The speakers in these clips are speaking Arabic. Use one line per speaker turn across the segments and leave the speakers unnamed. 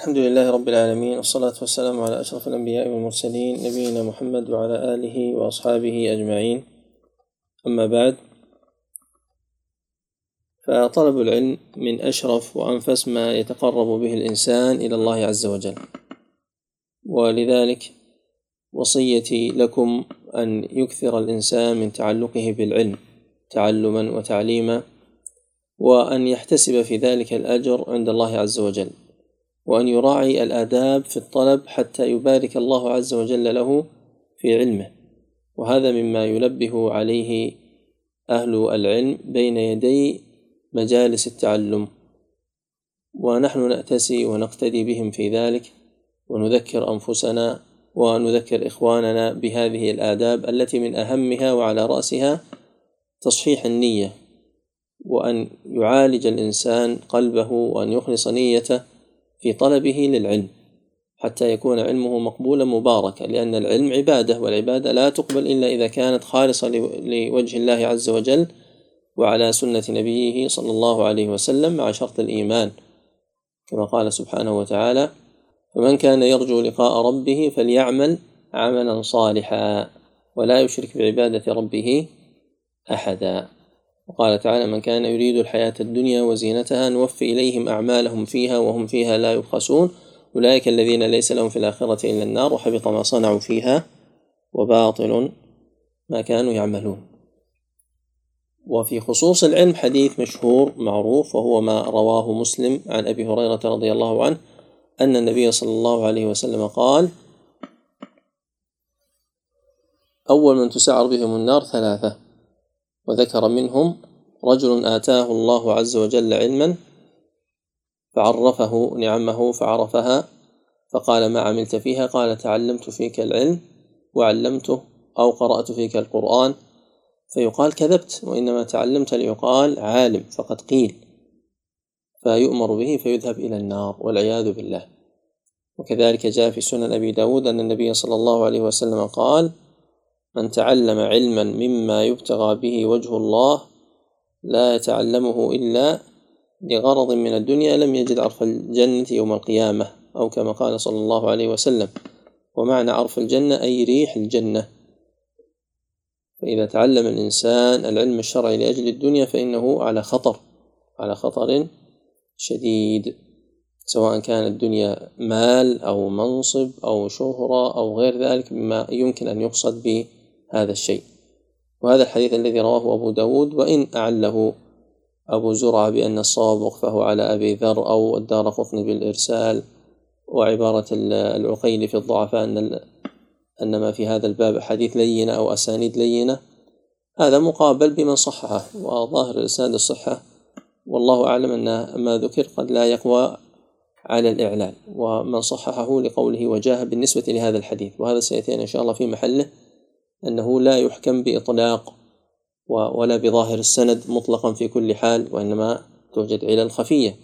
الحمد لله رب العالمين والصلاة والسلام على أشرف الأنبياء والمرسلين نبينا محمد وعلى آله وأصحابه أجمعين. أما بعد فطلب العلم من أشرف وأنفس ما يتقرب به الإنسان إلى الله عز وجل. ولذلك وصيتي لكم أن يكثر الإنسان من تعلقه بالعلم تعلما وتعليما وأن يحتسب في ذلك الأجر عند الله عز وجل. وأن يراعي الآداب في الطلب حتى يبارك الله عز وجل له في علمه. وهذا مما ينبه عليه أهل العلم بين يدي مجالس التعلم. ونحن نأتسي ونقتدي بهم في ذلك ونذكر أنفسنا ونذكر إخواننا بهذه الآداب التي من أهمها وعلى رأسها تصحيح النية وأن يعالج الإنسان قلبه وأن يخلص نيته في طلبه للعلم حتى يكون علمه مقبولا مباركا لأن العلم عبادة والعبادة لا تقبل إلا إذا كانت خالصة لوجه الله عز وجل وعلى سنة نبيه صلى الله عليه وسلم مع شرط الإيمان. كما قال سبحانه وتعالى فمن كان يرجو لقاء ربه فليعمل عملا صالحا ولا يشرك بعبادة ربه أحدا. وقال تعالى من كان يريد الحياة الدنيا وزينتها نوفي إليهم أعمالهم فيها وهم فيها لا يبخسون. أولئك الذين ليس لهم في الآخرة إلا النار وحبط ما صنعوا فيها وباطل ما كانوا يعملون. وفي خصوص العلم حديث مشهور معروف وهو ما رواه مسلم عن أبي هريرة رضي الله عنه أن النبي صلى الله عليه وسلم قال أول من تسعر بهم النار ثلاثة. وذكر منهم رجل آتاه الله عز وجل علما فعرفه نعمه فعرفها فقال ما عملت فيها؟ قال تعلمت فيك العلم وعلمته أو قرأت فيك القرآن. فيقال كذبت وإنما تعلمت ليقال عالم فقد قيل. فيؤمر به فيذهب إلى النار والعياذ بالله. وكذلك جاء في سنن أبي داود أن النبي صلى الله عليه وسلم قال من تعلم علما مما يبتغى به وجه الله لا يتعلمه إلا لغرض من الدنيا لم يجد عرف الجنة يوم القيامة أو كما قال صلى الله عليه وسلم ومعنى عرف الجنة أي ريح الجنة. فإذا تعلم الإنسان العلم الشرعي لأجل الدنيا فإنه على خطر على خطر شديد سواء كان الدنيا مال أو منصب أو شهرة أو غير ذلك مما يمكن أن يقصد بهذا الشيء. وهذا الحديث الذي رواه أبو داود وإن أعله أبو زرعة بأن الصواب وقفه على أبي ذر أو الدار قطن بالإرسال وعبارة العقيل في الضعفاء أن أن ما في هذا الباب حديث لينة أو أسانيد لينة هذا مقابل بمن صححه. وظاهر الإسناد الصحة والله أعلم أن ما ذكر قد لا يقوى على الإعلان. ومن صححه لقوله وجاه بالنسبة لهذا الحديث. وهذا سيأتينا إن شاء الله في محله. أنه لا يحكم بإطلاق ولا بظاهر السند مطلقا في كل حال وإنما توجد علل خفية.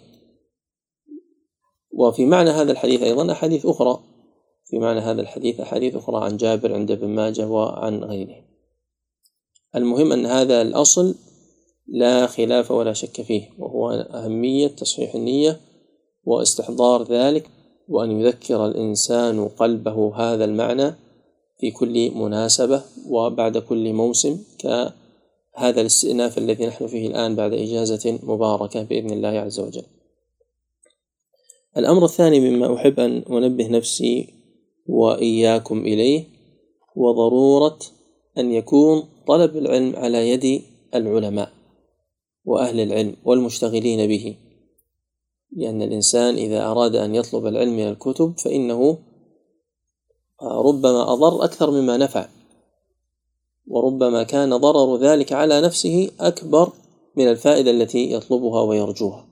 وفي معنى هذا الحديث أيضا أحاديث أخرى. في معنى هذا الحديث أحاديث أخرى عن جابر عند ابن ماجه وعن غيره. المهم أن هذا الأصل لا خلاف ولا شك فيه وهو أهمية تصحيح النية واستحضار ذلك وأن يذكر الإنسان قلبه هذا المعنى في كل مناسبة وبعد كل موسم كهذا الاستئناف الذي نحن فيه الآن بعد إجازة مباركة بإذن الله عز وجل. الأمر الثاني مما أحب أن أنبه نفسي وإياكم إليه وضرورة أن يكون طلب العلم على يد العلماء وأهل العلم والمشتغلين به لأن الإنسان إذا أراد أن يطلب العلم من الكتب فإنه ربما أضر أكثر مما نفع وربما كان ضرر ذلك على نفسه أكبر من الفائدة التي يطلبها ويرجوها.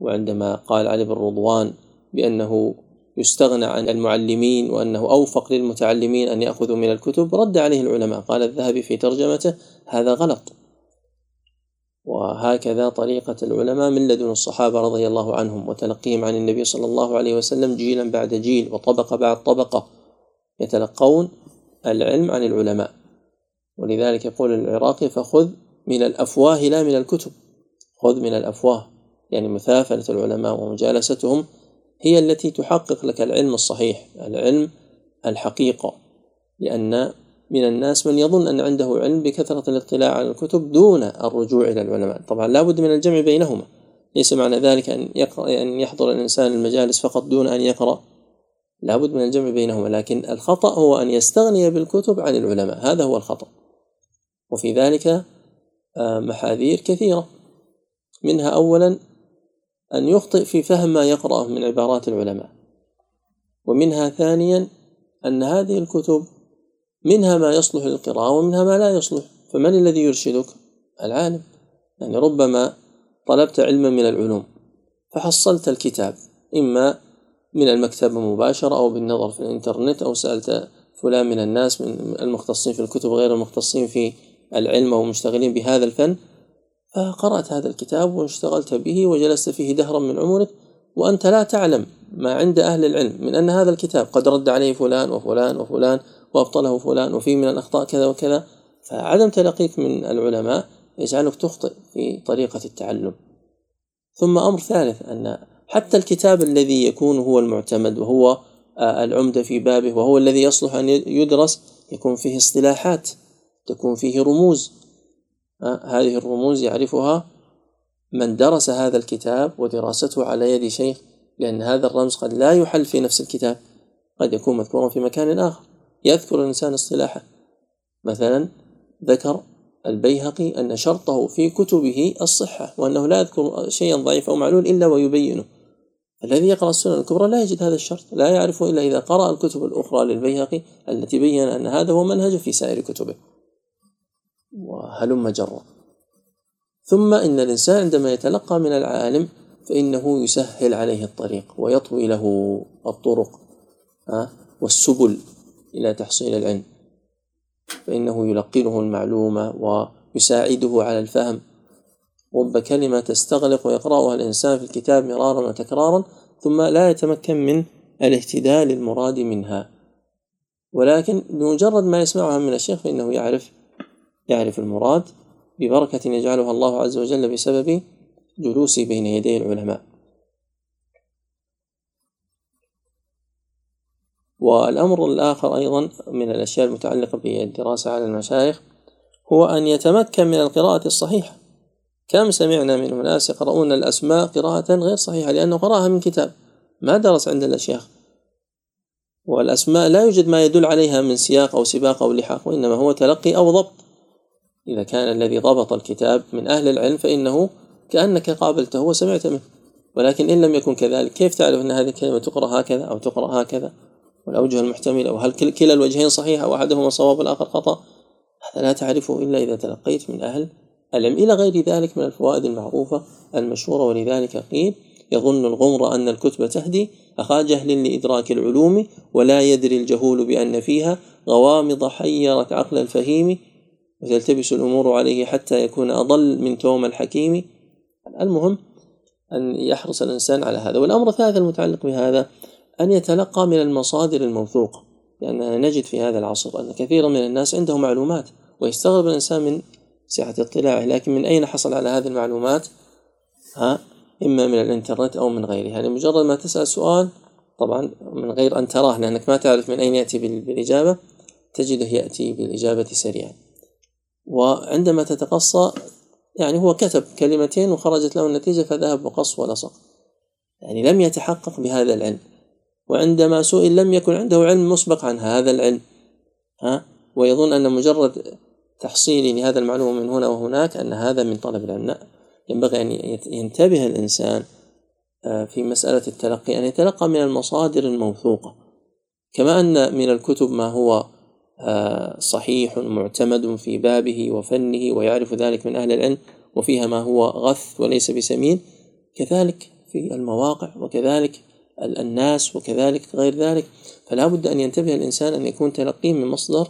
وعندما قال علي بن رضوان بأنه يستغنى عن المعلمين وأنه أوفق للمتعلمين أن يأخذوا من الكتب رد عليه العلماء قال الذهبي في ترجمته هذا غلط. وهكذا طريقة العلماء من لدن الصحابة رضي الله عنهم وتلقيهم عن النبي صلى الله عليه وسلم جيلا بعد جيل وطبقة بعد طبقة. يتلقون العلم عن العلماء. ولذلك يقول العراقي فخذ من الأفواه لا من الكتب. خذ من الأفواه. يعني مثافلة العلماء ومجالستهم هي التي تحقق لك العلم الصحيح العلم الحقيقة لأن من الناس من يظن أن عنده علم بكثرة الاطلاع على الكتب دون الرجوع إلى العلماء. طبعا لا بد من الجمع بينهما. ليس معنى ذلك أن, يقرأ أن يحضر الإنسان المجالس فقط دون أن يقرأ. لا بد من الجمع بينهما. لكن الخطأ هو أن يستغني بالكتب عن العلماء. هذا هو الخطأ. وفي ذلك آه، محاذير كثيرة. منها أولا أن يخطئ في فهم ما يقرأه من عبارات العلماء. ومنها ثانيا أن هذه الكتب منها ما يصلح للقراءة ومنها ما لا يصلح. فمن الذي يرشدك؟ العالم. يعني ربما طلبت علما من العلوم فحصلت الكتاب إما من المكتبة مباشرة أو بالنظر في الإنترنت أو سألت فلان من الناس من المختصين في الكتب غير المختصين في العلم أو مشتغلين بهذا الفن. فقرأت هذا الكتاب واشتغلت به وجلست فيه دهرا من عمرك وأنت لا تعلم ما عند أهل العلم من أن هذا الكتاب قد رد عليه فلان وفلان وفلان وأبطله فلان وفيه من الأخطاء كذا وكذا. فعدم تلقيك من العلماء يجعلك تخطئ في طريقة التعلم. ثم أمر ثالث أن حتى الكتاب الذي يكون هو المعتمد وهو آه، العمدة في بابه وهو الذي يصلح أن يدرس يكون فيه اصطلاحات تكون فيه رموز. آه، هذه الرموز يعرفها من درس هذا الكتاب ودراسته على يد شيخ لأن هذا الرمز قد لا يحل في نفس الكتاب. قد يكون مذكورا في مكان آخر. يذكر الإنسان اصطلاحه مثلا ذكر البيهقي أن شرطه في كتبه الصحة وأنه لا يذكر شيئا ضعيف أو معلول إلا ويبينه. الذي يقرأ السنن الكبرى لا يجد هذا الشرط لا يعرفه إلا إذا قرأ الكتب الأخرى للبيهقي التي بين أن هذا هو منهجه في سائر كتبه. وهلم جرا ثم إن الإنسان عندما يتلقى من العالم فإنه يسهل عليه الطريق ويطوي له الطرق والسبل. إلى تحصيل العلم. فإنه يلقنه المعلومة ويساعده على الفهم. رب كلمة تستغلق ويقرأها الإنسان في الكتاب مرارا وتكرارا ثم لا يتمكن من الاهتداء للمراد منها. ولكن بمجرد ما يسمعها من الشيخ فإنه يعرف يعرف المراد. ببركة يجعلها الله عز وجل بسبب جلوسه بين يدي العلماء. والأمر الآخر أيضا من الأشياء المتعلقة بالدراسة على المشايخ هو أن يتمكن من القراءة الصحيحة. كم سمعنا من أناس يقرؤون الأسماء قراءة غير صحيحة لأنه قرأها من كتاب ما درس عند الأشياخ. والأسماء لا يوجد ما يدل عليها من سياق أو سباق أو لحاق وإنما هو تلقي أو ضبط. إذا كان الذي ضبط الكتاب من أهل العلم فإنه كأنك قابلته وسمعت منه. ولكن إن لم يكن كذلك كيف تعرف أن هذه الكلمة تقرأ هكذا أو تقرأ هكذا؟ والأوجه المحتملة وهل كلا الوجهين صحيح أو أحدهما صواب والآخر خطأ؟ هذا لا تعرفه إلا إذا تلقيت من أهل العلم. إلى غير ذلك من الفوائد المعروفة المشهورة ولذلك قيل يظن الغمر أن الكتب تهدي أخا جهل لإدراك العلوم ولا يدري الجهول بأن فيها غوامض حيرت عقل الفهيم وتلتبس الأمور عليه حتى يكون أضل من توم الحكيم. المهم أن يحرص الإنسان على هذا. والأمر الثالث المتعلق بهذا أن يتلقى من المصادر الموثوقة لأننا نجد في هذا العصر أن كثيرا من الناس عنده معلومات ويستغرب الإنسان من سعة اطلاعه لكن من أين حصل على هذه المعلومات؟ ها؟ إما من الإنترنت أو من غيره يعني مجرد ما تسأل سؤال طبعا من غير أن تراه لأنك ما تعرف من أين يأتي بالإجابة تجده يأتي بالإجابة سريعا. وعندما تتقصى يعني هو كتب كلمتين وخرجت له النتيجة فذهب وقص ولصق. يعني لم يتحقق بهذا العلم. وعندما سئل لم يكن عنده علم مسبق عن هذا العلم. ها؟ ويظن أن مجرد تحصيلي لهذا المعلومة من هنا وهناك أن هذا من طلب العلم. ينبغي أن ينتبه الإنسان آه، في مسألة التلقي أن يتلقى من المصادر الموثوقة. كما أن من الكتب ما هو آه، صحيح معتمد في بابه وفنه ويعرف ذلك من أهل العلم وفيها ما هو غث وليس بسمين كذلك في المواقع وكذلك الناس وكذلك غير ذلك. فلا بد أن ينتبه الإنسان أن يكون تلقيه من مصدر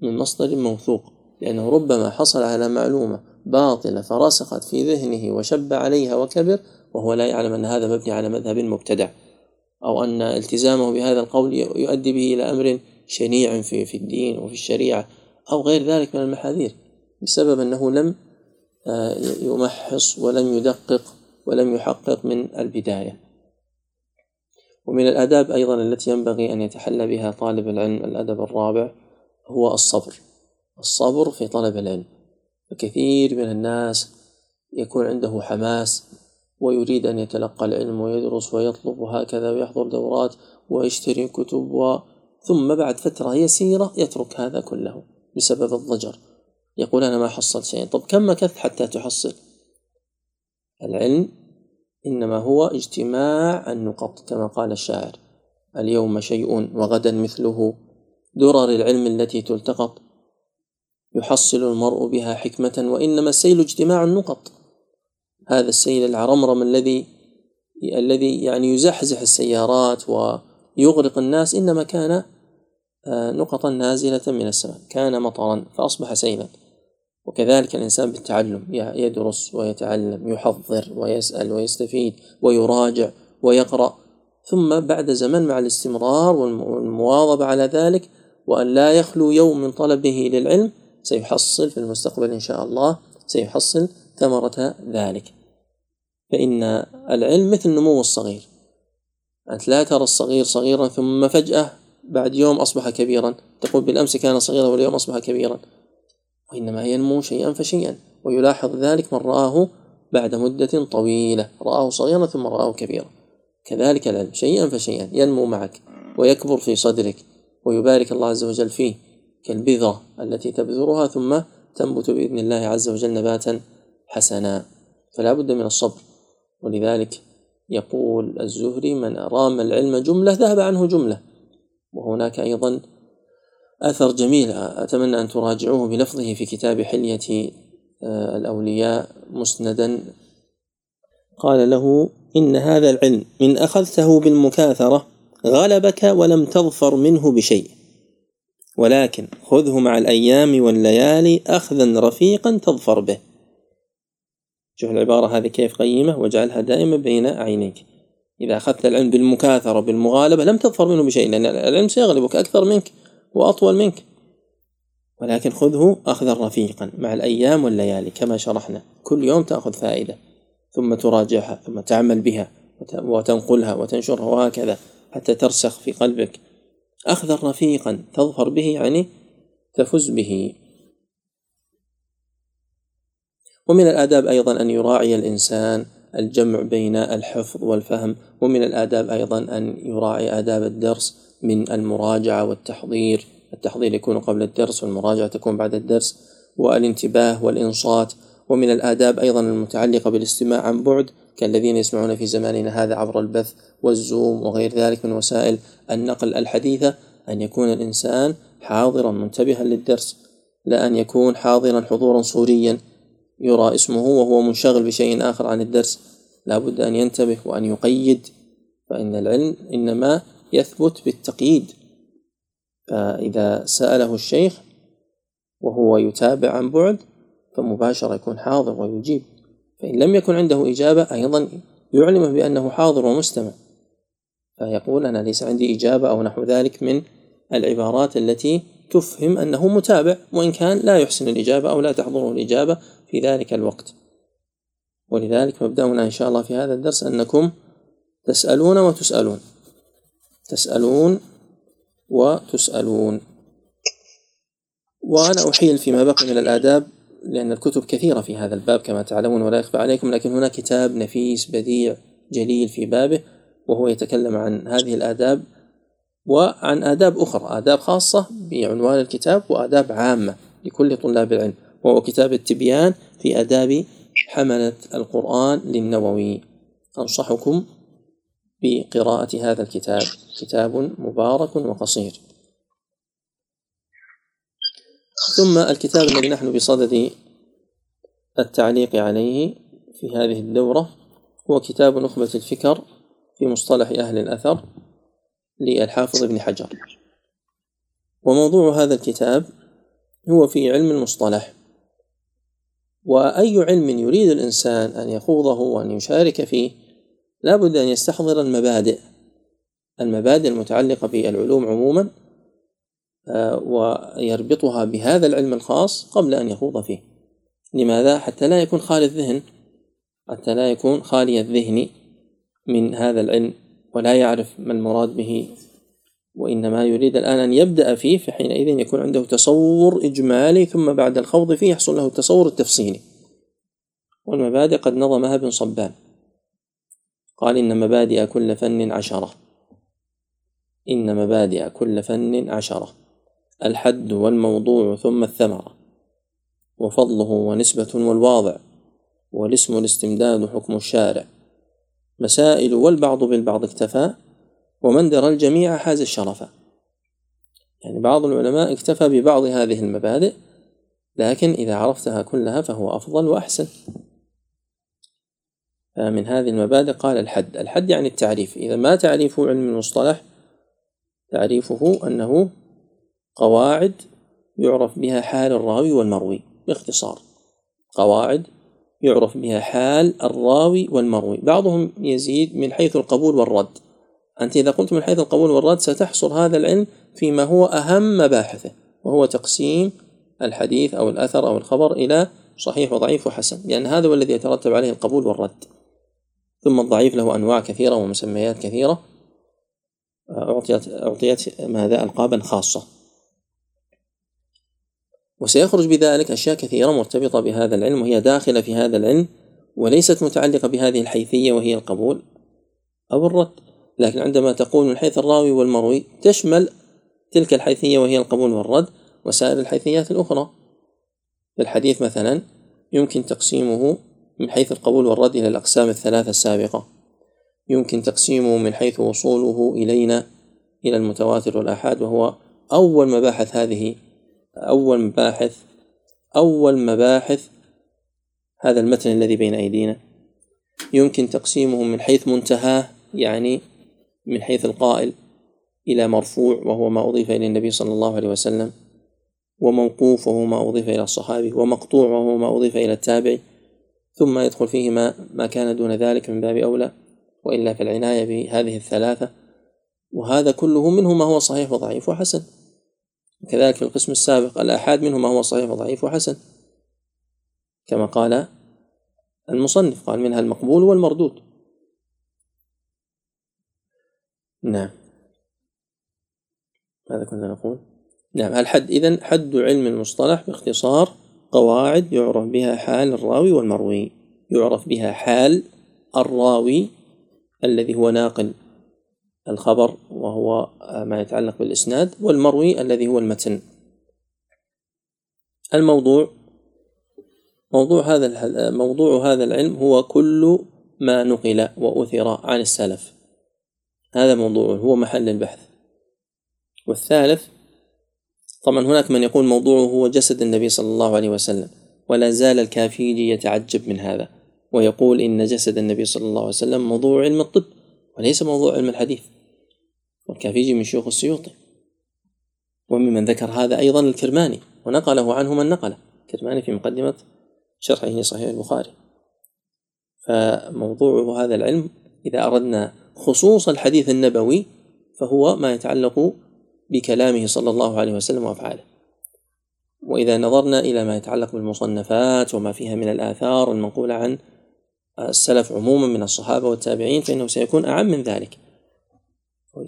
من مصدر موثوق. لأنه ربما حصل على معلومة باطلة فرسخت في ذهنه وشب عليها وكبر وهو لا يعلم أن هذا مبني على مذهب مبتدع. أو أن التزامه بهذا القول يؤدي به إلى أمر شنيع في في الدين وفي الشريعة أو غير ذلك من المحاذير. بسبب أنه لم آه، يمحص ولم يدقق ولم يحقق من البداية. ومن الآداب أيضا التي ينبغي أن يتحلى بها طالب العلم الأدب الرابع هو الصبر. الصبر في طلب العلم. فكثير من الناس يكون عنده حماس ويريد أن يتلقى العلم ويدرس ويطلب وهكذا ويحضر دورات ويشتري كتب و ثم بعد فترة يسيرة يترك هذا كله بسبب الضجر. يقول أنا ما حصلت شيء طب كم مكث حتى تحصل؟ العلم إنما هو اجتماع النقط كما قال الشاعر. اليوم شيء وغدا مثله درر العلم التي تلتقط يحصل المرء بها حكمة وإنما السيل اجتماع النقط. هذا السيل العرمرم الذي الذي يعني يزحزح السيارات ويغرق الناس إنما كان آه، نقطا نازلة من السماء كان مطرا فأصبح سيلا. وكذلك الإنسان بالتعلم يدرس ويتعلم يحضر ويسأل ويستفيد ويراجع ويقرأ. ثم بعد زمن مع الاستمرار والمواظبة على ذلك وأن لا يخلو يوم من طلبه للعلم سيحصل في المستقبل إن شاء الله سيحصل ثمرة ذلك. فإن العلم مثل نمو الصغير. أنت لا ترى الصغير صغيرا ثم فجأة بعد يوم أصبح كبيرا. تقول بالأمس كان صغيرا واليوم أصبح كبيرا. وإنما ينمو شيئا فشيئا ويلاحظ ذلك من رآه بعد مدة طويلة. رآه صغيرا ثم رآه كبيرا. كذلك العلم شيئا فشيئا ينمو معك ويكبر في صدرك ويبارك الله عز وجل فيه كالبذرة التي تبذرها ثم تنبت بإذن الله عز وجل نباتا حسنا. فلا بد من الصبر. ولذلك يقول الزهري من رام العلم جملة ذهب عنه جملة. وهناك أيضا أثر جميل أتمنى أن تراجعوه بلفظه في كتاب حلية آه، الأولياء مسندا. قال له إن هذا العلم من أخذته بالمكاثرة غلبك ولم تظفر منه بشيء. ولكن خذه مع الأيام والليالي أخذا رفيقا تظفر به. شوف العبارة هذه كيف قيمة واجعلها دائما بين عينيك. إذا أخذت العلم بالمكاثرة بالمغالبة لم تظفر منه بشيء لأن العلم سيغلبك أكثر منك. وأطول منك. ولكن خذه أخذا رفيقا مع الأيام والليالي كما شرحنا. كل يوم تأخذ فائدة. ثم تراجعها ثم تعمل بها وتنقلها وتنشرها وهكذا حتى ترسخ في قلبك. أخذا رفيقا تظفر به يعني تفز به. ومن الآداب أيضا أن يراعي الإنسان الجمع بين الحفظ والفهم. ومن الآداب أيضا أن يراعي آداب الدرس. من المراجعة والتحضير. التحضير يكون قبل الدرس والمراجعة تكون بعد الدرس والانتباه والإنصات. ومن الآداب أيضا المتعلقة بالاستماع عن بعد كالذين يسمعون في زماننا هذا عبر البث والزوم وغير ذلك من وسائل النقل الحديثة أن يكون الإنسان حاضرا منتبها للدرس لا أن يكون حاضرا حضورا صوريا يرى اسمه وهو منشغل بشيء آخر عن الدرس. لا بد أن ينتبه وأن يقيد. فإن العلم إنما يثبت بالتقييد. فإذا سأله الشيخ وهو يتابع عن بعد فمباشرة يكون حاضر ويجيب. فإن لم يكن عنده إجابة أيضا يعلمه بأنه حاضر ومستمع. فيقول أنا ليس عندي إجابة أو نحو ذلك من العبارات التي تفهم أنه متابع وإن كان لا يحسن الإجابة أو لا تحضره الإجابة في ذلك الوقت. ولذلك مبدأنا إن شاء الله في هذا الدرس أنكم تسألون وتسألون. تسألون وتسألون. وأنا أحيل فيما بقي من الآداب لأن الكتب كثيرة في هذا الباب كما تعلمون ولا يخفى عليكم لكن هناك كتاب نفيس بديع جليل في بابه وهو يتكلم عن هذه الآداب وعن آداب أخرى آداب خاصة بعنوان الكتاب وآداب عامة لكل طلاب العلم وهو كتاب التبيان في آداب حملة القرآن للنووي. أنصحكم بقراءة هذا الكتاب. كتاب مبارك وقصير. ثم الكتاب الذي نحن بصدد التعليق عليه في هذه الدورة هو كتاب نخبة الفكر في مصطلح أهل الأثر للحافظ ابن حجر. وموضوع هذا الكتاب هو في علم المصطلح. وأي علم يريد الإنسان أن يخوضه وأن يشارك فيه لا بد أن يستحضر المبادئ المبادئ المتعلقة بالعلوم عموما آه، ويربطها بهذا العلم الخاص قبل أن يخوض فيه. لماذا؟ حتى لا يكون خالي الذهن حتى لا يكون خالي الذهن من هذا العلم ولا يعرف ما المراد به وإنما يريد الآن أن يبدأ فيه فحينئذ يكون عنده تصور إجمالي ثم بعد الخوض فيه يحصل له التصور التفصيلي. والمبادئ قد نظمها ابن صبان. قال إن مبادئ كل فن عشرة. إن مبادئ كل فن عشرة. الحد والموضوع ثم الثمرة. وفضله ونسبة والواضع. والاسم الاستمداد حكم الشارع. مسائل والبعض بالبعض اكتفى. ومن درى الجميع حاز الشرف. يعني بعض العلماء اكتفى ببعض هذه المبادئ. لكن إذا عرفتها كلها فهو أفضل وأحسن. فمن هذه المبادئ قال الحد. الحد يعني التعريف. إذا ما تعريف علم المصطلح تعريفه أنه قواعد يعرف بها حال الراوي والمروي باختصار. قواعد يعرف بها حال الراوي والمروي. بعضهم يزيد من حيث القبول والرد. أنت إذا قلت من حيث القبول والرد ستحصر هذا العلم فيما هو أهم مباحثه وهو تقسيم الحديث أو الأثر أو الخبر إلى صحيح وضعيف وحسن لأن هذا هو الذي يترتب عليه القبول والرد. ثم الضعيف له أنواع كثيرة ومسميات كثيرة أعطيت أعطيت ماذا ألقابا خاصة. وسيخرج بذلك أشياء كثيرة مرتبطة بهذا العلم وهي داخلة في هذا العلم وليست متعلقة بهذه الحيثية وهي القبول أو الرد. لكن عندما تقول من حيث الراوي والمروي تشمل تلك الحيثية وهي القبول والرد وسائر الحيثيات الأخرى. الحديث مثلا يمكن تقسيمه من حيث القبول والرد إلى الأقسام الثلاثة السابقة. يمكن تقسيمه من حيث وصوله إلينا إلى المتواتر والآحاد وهو أول مباحث هذه أول مباحث أول مباحث هذا المتن الذي بين أيدينا. يمكن تقسيمه من حيث منتهاه يعني من حيث القائل إلى مرفوع وهو ما أضيف إلى النبي صلى الله عليه وسلم وموقوف وهو ما أضيف إلى الصحابي ومقطوع وهو ما أضيف إلى التابعي ثم يدخل فيه ما, ما كان دون ذلك من باب أولى وإلا في العناية بهذه الثلاثة وهذا كله منه ما هو صحيح وضعيف وحسن. كذلك في القسم السابق الآحاد منه ما هو صحيح وضعيف وحسن. كما قال المصنف قال منها المقبول والمردود. نعم. ماذا كنا نقول؟ نعم الحد إذن حد علم المصطلح باختصار قواعد يعرف بها حال الراوي والمروي. يعرف بها حال الراوي الذي هو ناقل الخبر وهو ما يتعلق بالإسناد والمروي الذي هو المتن. الموضوع موضوع هذا موضوع هذا العلم هو كل ما نقل وأثر عن السلف. هذا موضوع هو محل البحث. والثالث طبعا هناك من يقول موضوعه هو جسد النبي صلى الله عليه وسلم ولا زال الكافيجي يتعجب من هذا ويقول إن جسد النبي صلى الله عليه وسلم موضوع علم الطب وليس موضوع علم الحديث. والكافيجي من شيوخ السيوطي. وممن ذكر هذا أيضا الكرماني ونقله عنه من نقله الكرماني في مقدمة شرحه صحيح البخاري. فموضوع هذا العلم إذا أردنا خصوص الحديث النبوي فهو ما يتعلق بكلامه صلى الله عليه وسلم وأفعاله. وإذا نظرنا إلى ما يتعلق بالمصنفات وما فيها من الآثار المنقولة عن السلف عموما من الصحابة والتابعين فإنه سيكون أعم من ذلك.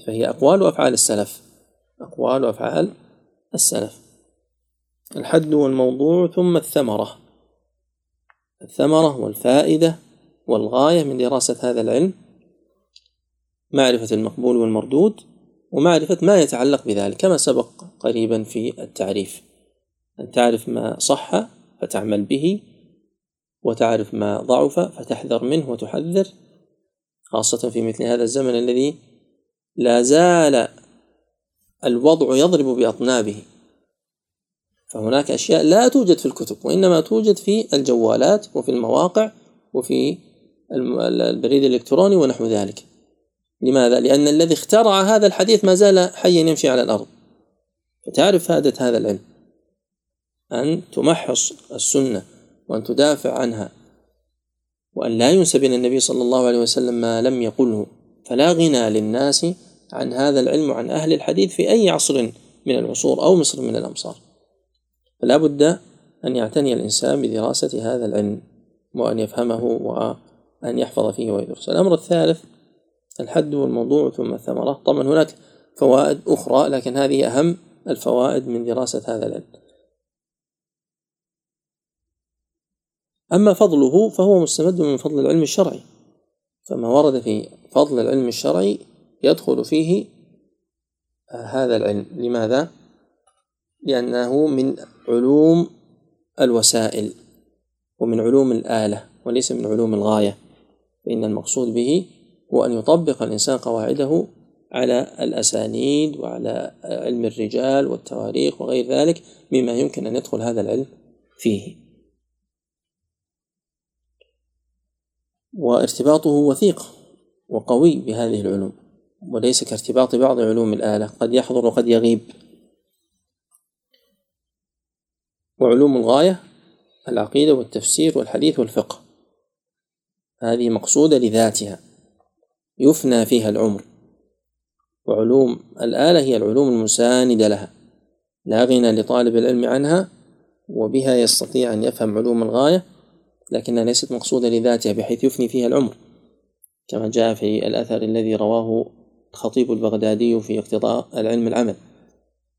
فهي أقوال وأفعال السلف. أقوال وأفعال السلف. الحد والموضوع ثم الثمرة. الثمرة والفائدة والغاية من دراسة هذا العلم معرفة المقبول والمردود ومعرفة ما يتعلق بذلك كما سبق قريبا في التعريف. أن تعرف ما صح فتعمل به وتعرف ما ضعف فتحذر منه وتحذر خاصة في مثل هذا الزمن الذي لا زال الوضع يضرب بأطنابه. فهناك أشياء لا توجد في الكتب وإنما توجد في الجوالات وفي المواقع وفي البريد الإلكتروني ونحو ذلك. لماذا؟ لأن الذي اخترع هذا الحديث ما زال حيا يمشي على الأرض. فتعرف فائدة هذا العلم أن تمحص السنة وأن تدافع عنها وأن لا ينسب إلى النبي صلى الله عليه وسلم ما لم يقله. فلا غنى للناس عن هذا العلم وعن أهل الحديث في أي عصر من العصور أو مصر من الأمصار. فلا بد أن يعتني الإنسان بدراسة هذا العلم وأن يفهمه وأن يحفظ فيه ويدرس. الأمر الثالث الحد والموضوع ثم الثمرة طبعا هناك فوائد أخرى لكن هذه أهم الفوائد من دراسة هذا العلم. أما فضله فهو مستمد من فضل العلم الشرعي. فما ورد في فضل العلم الشرعي يدخل فيه هذا العلم. لماذا؟ لأنه من علوم الوسائل ومن علوم الآلة وليس من علوم الغاية. فإن المقصود به هو أن يطبق الإنسان قواعده على الأسانيد وعلى علم الرجال والتواريخ وغير ذلك مما يمكن أن يدخل هذا العلم فيه. وارتباطه وثيق وقوي بهذه العلوم وليس كارتباط بعض علوم الآلة قد يحضر وقد يغيب. وعلوم الغاية العقيدة والتفسير والحديث والفقه هذه مقصودة لذاتها. يفنى فيها العمر. وعلوم الآلة هي العلوم المساندة لها لا غنى لطالب العلم عنها وبها يستطيع أن يفهم علوم الغاية لكنها ليست مقصودة لذاتها بحيث يفني فيها العمر. كما جاء في الأثر الذي رواه الخطيب البغدادي في اقتضاء العلم العمل.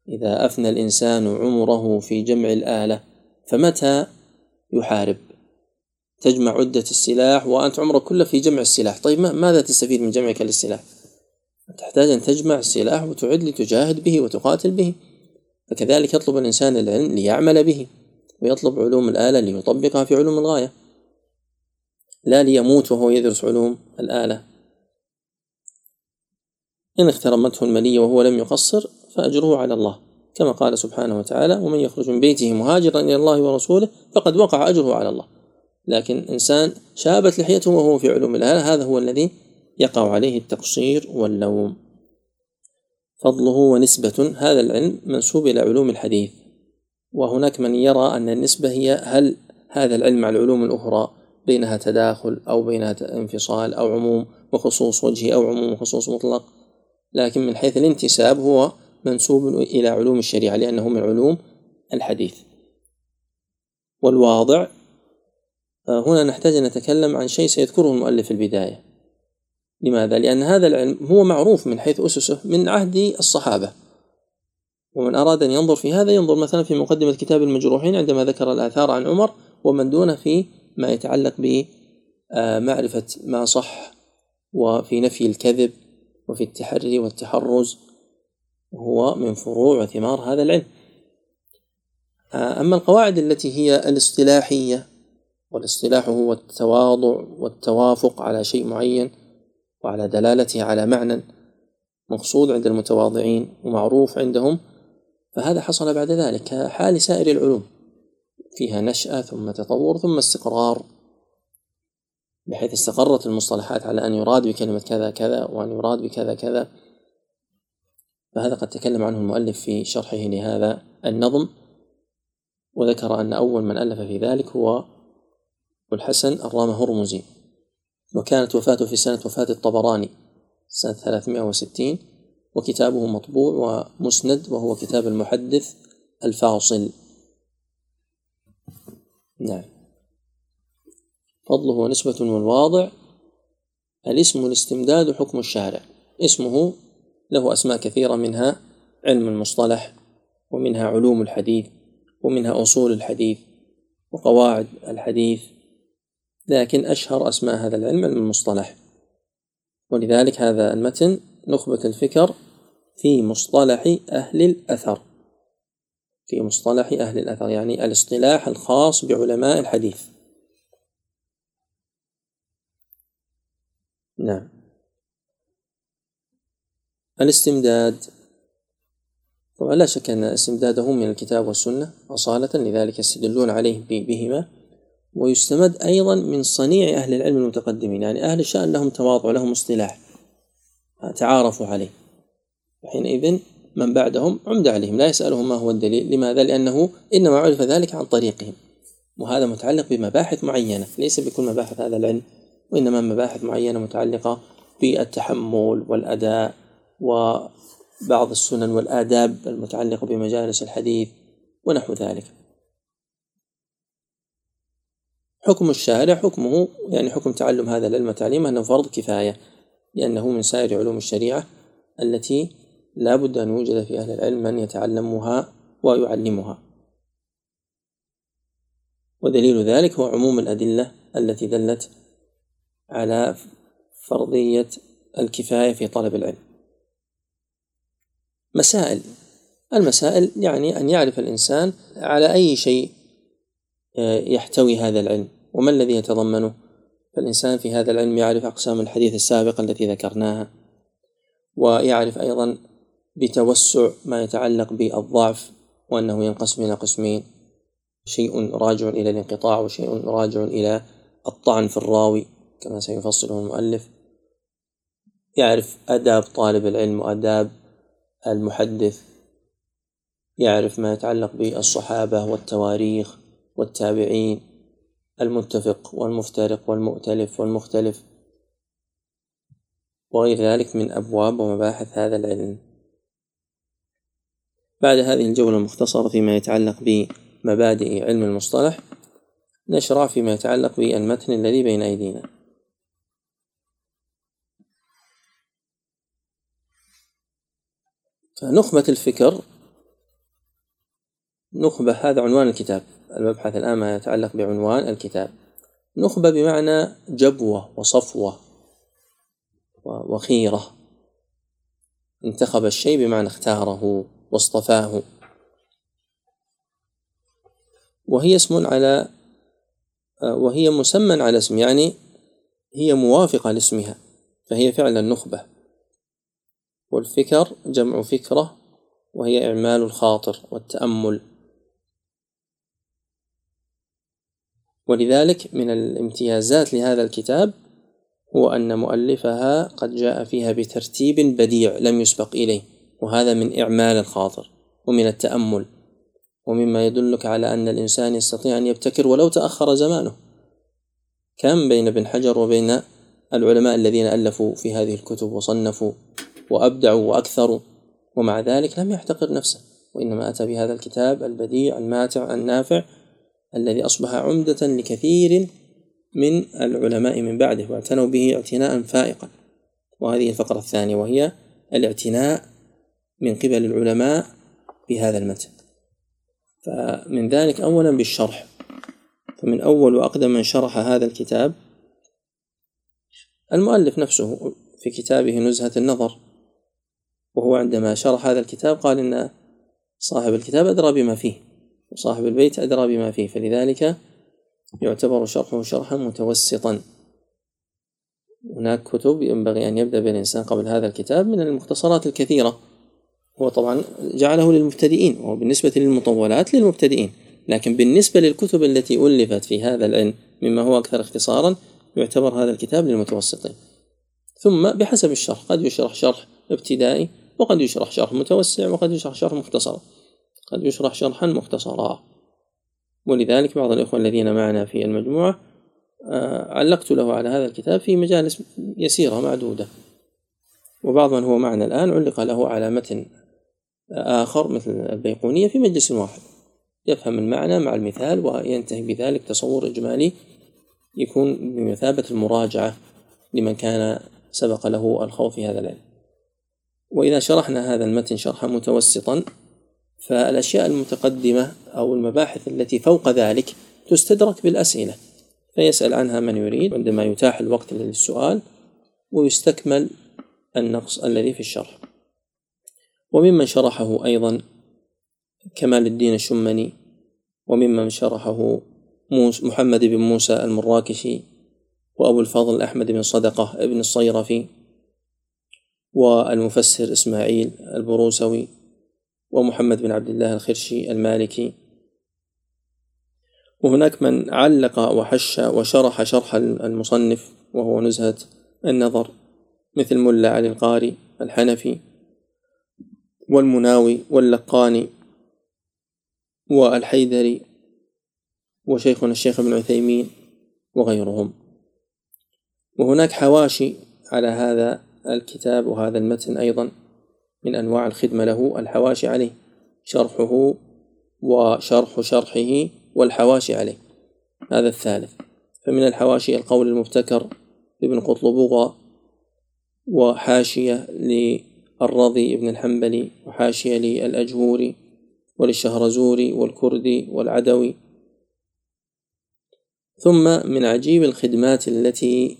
إذا أفنى الإنسان عمره في جمع الآلة فمتى يحارب؟ تجمع عدة السلاح وأنت عمرك كله في جمع السلاح. طيب ماذا تستفيد من جمعك للسلاح؟ تحتاج أن تجمع السلاح وتعد لتجاهد به وتقاتل به. فكذلك يطلب الإنسان العلم ليعمل به ويطلب علوم الآلة ليطبقها في علوم الغاية. لا ليموت وهو يدرس علوم الآلة. إن اخترمته المنية وهو لم يقصر فأجره على الله. كما قال سبحانه وتعالى ومن يخرج من بيته مهاجرا إلى الله ورسوله فقد وقع أجره على الله. لكن إنسان شابت لحيته وهو في علوم الآلة هذا هو الذي يقع عليه التقصير واللوم. فضله ونسبة هذا العلم منسوب إلى علوم الحديث. وهناك من يرى أن النسبة هي هل هذا العلم مع العلوم الأخرى بينها تداخل أو بينها انفصال أو عموم وخصوص وجهي أو عموم وخصوص مطلق. لكن من حيث الانتساب هو منسوب إلى علوم الشريعة لأنه من علوم الحديث. والواضع هنا نحتاج أن نتكلم عن شيء سيذكره المؤلف في البداية. لماذا؟ لأن هذا العلم هو معروف من حيث أسسه من عهد الصحابة. ومن أراد أن ينظر في هذا ينظر مثلا في مقدمة كتاب المجروحين عندما ذكر الآثار عن عمر ومن دونه في ما يتعلق بمعرفة ما صح وفي نفي الكذب وفي التحري والتحرز. وهو من فروع وثمار هذا العلم. أما القواعد التي هي الاصطلاحية والاصطلاح هو التواضع والتوافق على شيء معين وعلى دلالته على معنى مقصود عند المتواضعين ومعروف عندهم فهذا حصل بعد ذلك كحال سائر العلوم. فيها نشأة ثم تطور ثم استقرار. بحيث استقرت المصطلحات على أن يراد بكلمة كذا كذا وأن يراد بكذا كذا. فهذا قد تكلم عنه المؤلف في شرحه لهذا النظم وذكر أن أول من ألف في ذلك هو أبو الحسن الرامة هرمزي وكانت وفاته في سنة وفاة الطبراني سنة 360 وكتابه مطبوع ومسند وهو كتاب المحدث الفاصل. نعم. فضله نسبة والواضع الاسم الاستمداد حكم الشارع. اسمه له أسماء كثيرة منها علم المصطلح ومنها علوم الحديث ومنها أصول الحديث وقواعد الحديث لكن أشهر أسماء هذا العلم علم المصطلح. ولذلك هذا المتن نخبة الفكر في مصطلح أهل الأثر. في مصطلح أهل الأثر يعني الاصطلاح الخاص بعلماء الحديث. نعم. الاستمداد. طبعا لا شك أن استمداده من الكتاب والسنة أصالة لذلك يستدلون عليه بهما. ويستمد أيضا من صنيع أهل العلم المتقدمين. يعني أهل الشأن لهم تواضع لهم اصطلاح تعارفوا عليه. وحينئذ من بعدهم عمد عليهم لا يسألهم ما هو الدليل. لماذا؟ لأنه إنما عرف ذلك عن طريقهم. وهذا متعلق بمباحث معينة ليس بكل مباحث هذا العلم وإنما مباحث معينة متعلقة بالتحمل والأداء وبعض السنن والآداب المتعلقة بمجالس الحديث ونحو ذلك. حكم الشارع حكمه يعني حكم تعلم هذا العلم وتعليمه أنه فرض كفاية لأنه من سائر علوم الشريعة التي لا بد أن يوجد في أهل العلم من يتعلمها ويعلمها. ودليل ذلك هو عموم الأدلة التي دلت على فرضية الكفاية في طلب العلم. مسائل. المسائل يعني أن يعرف الإنسان على أي شيء يحتوي هذا العلم. وما الذي يتضمنه؟ فالإنسان في هذا العلم يعرف أقسام الحديث السابقة التي ذكرناها ويعرف أيضا بتوسع ما يتعلق بالضعف وأنه ينقسم إلى قسمين شيء راجع إلى الانقطاع وشيء راجع إلى الطعن في الراوي كما سيفصله المؤلف. يعرف آداب طالب العلم وآداب المحدث يعرف ما يتعلق بالصحابة والتواريخ والتابعين المتفق والمفترق والمؤتلف والمختلف وغير ذلك من أبواب ومباحث هذا العلم. بعد هذه الجولة المختصرة فيما يتعلق بمبادئ علم المصطلح نشرع فيما يتعلق بالمتن الذي بين أيدينا. فنخبة الفكر نخبة هذا عنوان الكتاب. المبحث الآن ما يتعلق بعنوان الكتاب. نخبة بمعنى جبوة وصفوة وخيرة. انتخب الشيء بمعنى اختاره واصطفاه. وهي اسم على وهي مسمى على اسم يعني هي موافقة لاسمها فهي فعلا نخبة. والفكر جمع فكرة وهي إعمال الخاطر والتأمل. ولذلك من الامتيازات لهذا الكتاب هو أن مؤلفها قد جاء فيها بترتيب بديع لم يسبق إليه وهذا من إعمال الخاطر ومن التأمل. ومما يدلك على أن الإنسان يستطيع أن يبتكر ولو تأخر زمانه. كم بين ابن حجر وبين العلماء الذين ألفوا في هذه الكتب وصنفوا وأبدعوا وأكثروا ومع ذلك لم يحتقر نفسه وإنما أتى بهذا الكتاب البديع الماتع النافع الذي أصبح عمدة لكثير من العلماء من بعده واعتنوا به اعتناء فائقا. وهذه الفقرة الثانية وهي الاعتناء من قبل العلماء بهذا المتن. فمن ذلك أولا بالشرح. فمن أول وأقدم من شرح هذا الكتاب المؤلف نفسه في كتابه نزهة النظر وهو عندما شرح هذا الكتاب قال إن صاحب الكتاب أدرى بما فيه. وصاحب البيت أدرى بما فيه فلذلك يعتبر شرحه شرحا متوسطا. هناك كتب ينبغي أن يبدأ بالإنسان قبل هذا الكتاب من المختصرات الكثيرة. هو طبعا جعله للمبتدئين وبالنسبة للمطولات للمبتدئين. لكن بالنسبة للكتب التي ألفت في هذا العلم مما هو أكثر اختصارا يعتبر هذا الكتاب للمتوسطين. ثم بحسب الشرح قد يشرح شرح ابتدائي وقد يشرح شرح متوسع وقد يشرح شرح مختصر. قد يشرح شرحا مختصرا. ولذلك بعض الإخوة الذين معنا في المجموعة آه، علقت له على هذا الكتاب في مجالس يسيرة معدودة. وبعض من هو معنا الآن علق له على متن آخر مثل البيقونية في مجلس واحد. يفهم المعنى مع المثال وينتهي بذلك تصور إجمالي يكون بمثابة المراجعة لمن كان سبق له الخوض في هذا العلم. وإذا شرحنا هذا المتن شرحا متوسطا فالأشياء المتقدمة أو المباحث التي فوق ذلك تستدرك بالأسئلة فيسأل عنها من يريد عندما يتاح الوقت للسؤال ويستكمل النقص الذي في الشرح. وممن شرحه أيضا كمال الدين الشمني وممن شرحه محمد بن موسى المراكشي وأبو الفضل أحمد بن صدقة ابن الصيرفي والمفسر إسماعيل البروسوي. ومحمد بن عبد الله الخرشي المالكي. وهناك من علق وحش وشرح شرح المصنف وهو نزهة النظر مثل ملا علي القاري الحنفي والمناوي واللقاني والحيدري وشيخنا الشيخ ابن عثيمين وغيرهم. وهناك حواشي على هذا الكتاب وهذا المتن أيضا. من أنواع الخدمة له الحواشي عليه شرحه وشرح شرحه والحواشي عليه. هذا الثالث. فمن الحواشي القول المبتكر لابن قطلبوغة وحاشية للرضي بن الحنبلي وحاشية للأجهوري وللشهرزوري والكردي والعدوي. ثم من عجيب الخدمات التي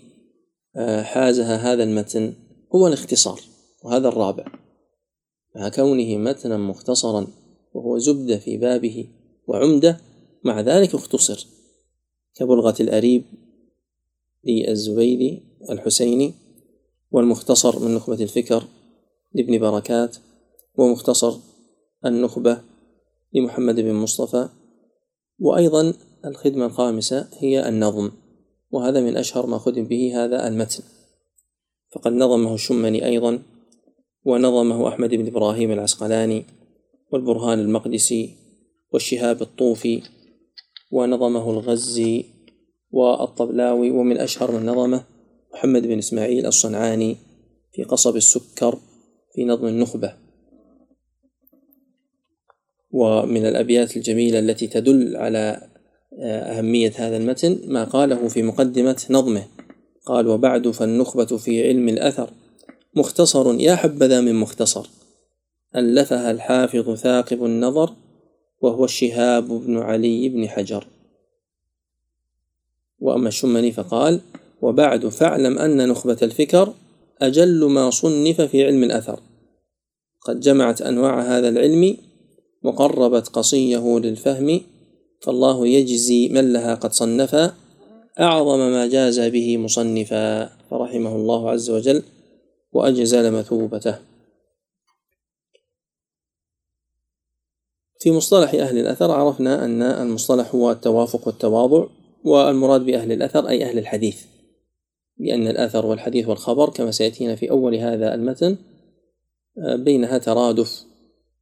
آه، حازها هذا المتن هو الاختصار وهذا الرابع. مع كونه متنا مختصرا وهو زبدة في بابه وعمدة مع ذلك اختصر. كبلغة الأريب للزبيدي الحسيني والمختصر من نخبة الفكر لابن بركات ومختصر النخبة لمحمد بن مصطفى وأيضا الخدمة الخامسة هي النظم وهذا من أشهر ما خدم به هذا المتن. فقد نظمه الشمني أيضا ونظمه أحمد بن إبراهيم العسقلاني والبرهان المقدسي والشهاب الطوفي ونظمه الغزي والطبلاوي ومن أشهر من نظمه محمد بن إسماعيل الصنعاني في قصب السكر في نظم النخبة. ومن الأبيات الجميلة التي تدل على آه، أهمية هذا المتن ما قاله في مقدمة نظمه. قال وبعد فالنخبة في علم الأثر مختصر يا حبذا من مختصر. ألفها الحافظ ثاقب النظر وهو الشهاب بن علي بن حجر. وأما الشمني فقال وبعد فاعلم أن نخبة الفكر أجل ما صنف في علم الأثر. قد جمعت أنواع هذا العلم وقربت قصيه للفهم فالله يجزي من لها قد صنفا أعظم ما جاز به مصنفا فرحمه الله عز وجل. وأجزل مثوبته في مصطلح أهل الأثر عرفنا أن المصطلح هو التوافق والتواضع والمراد بأهل الأثر أي أهل الحديث. لأن الأثر والحديث والخبر كما سيأتينا في أول هذا المتن بينها ترادف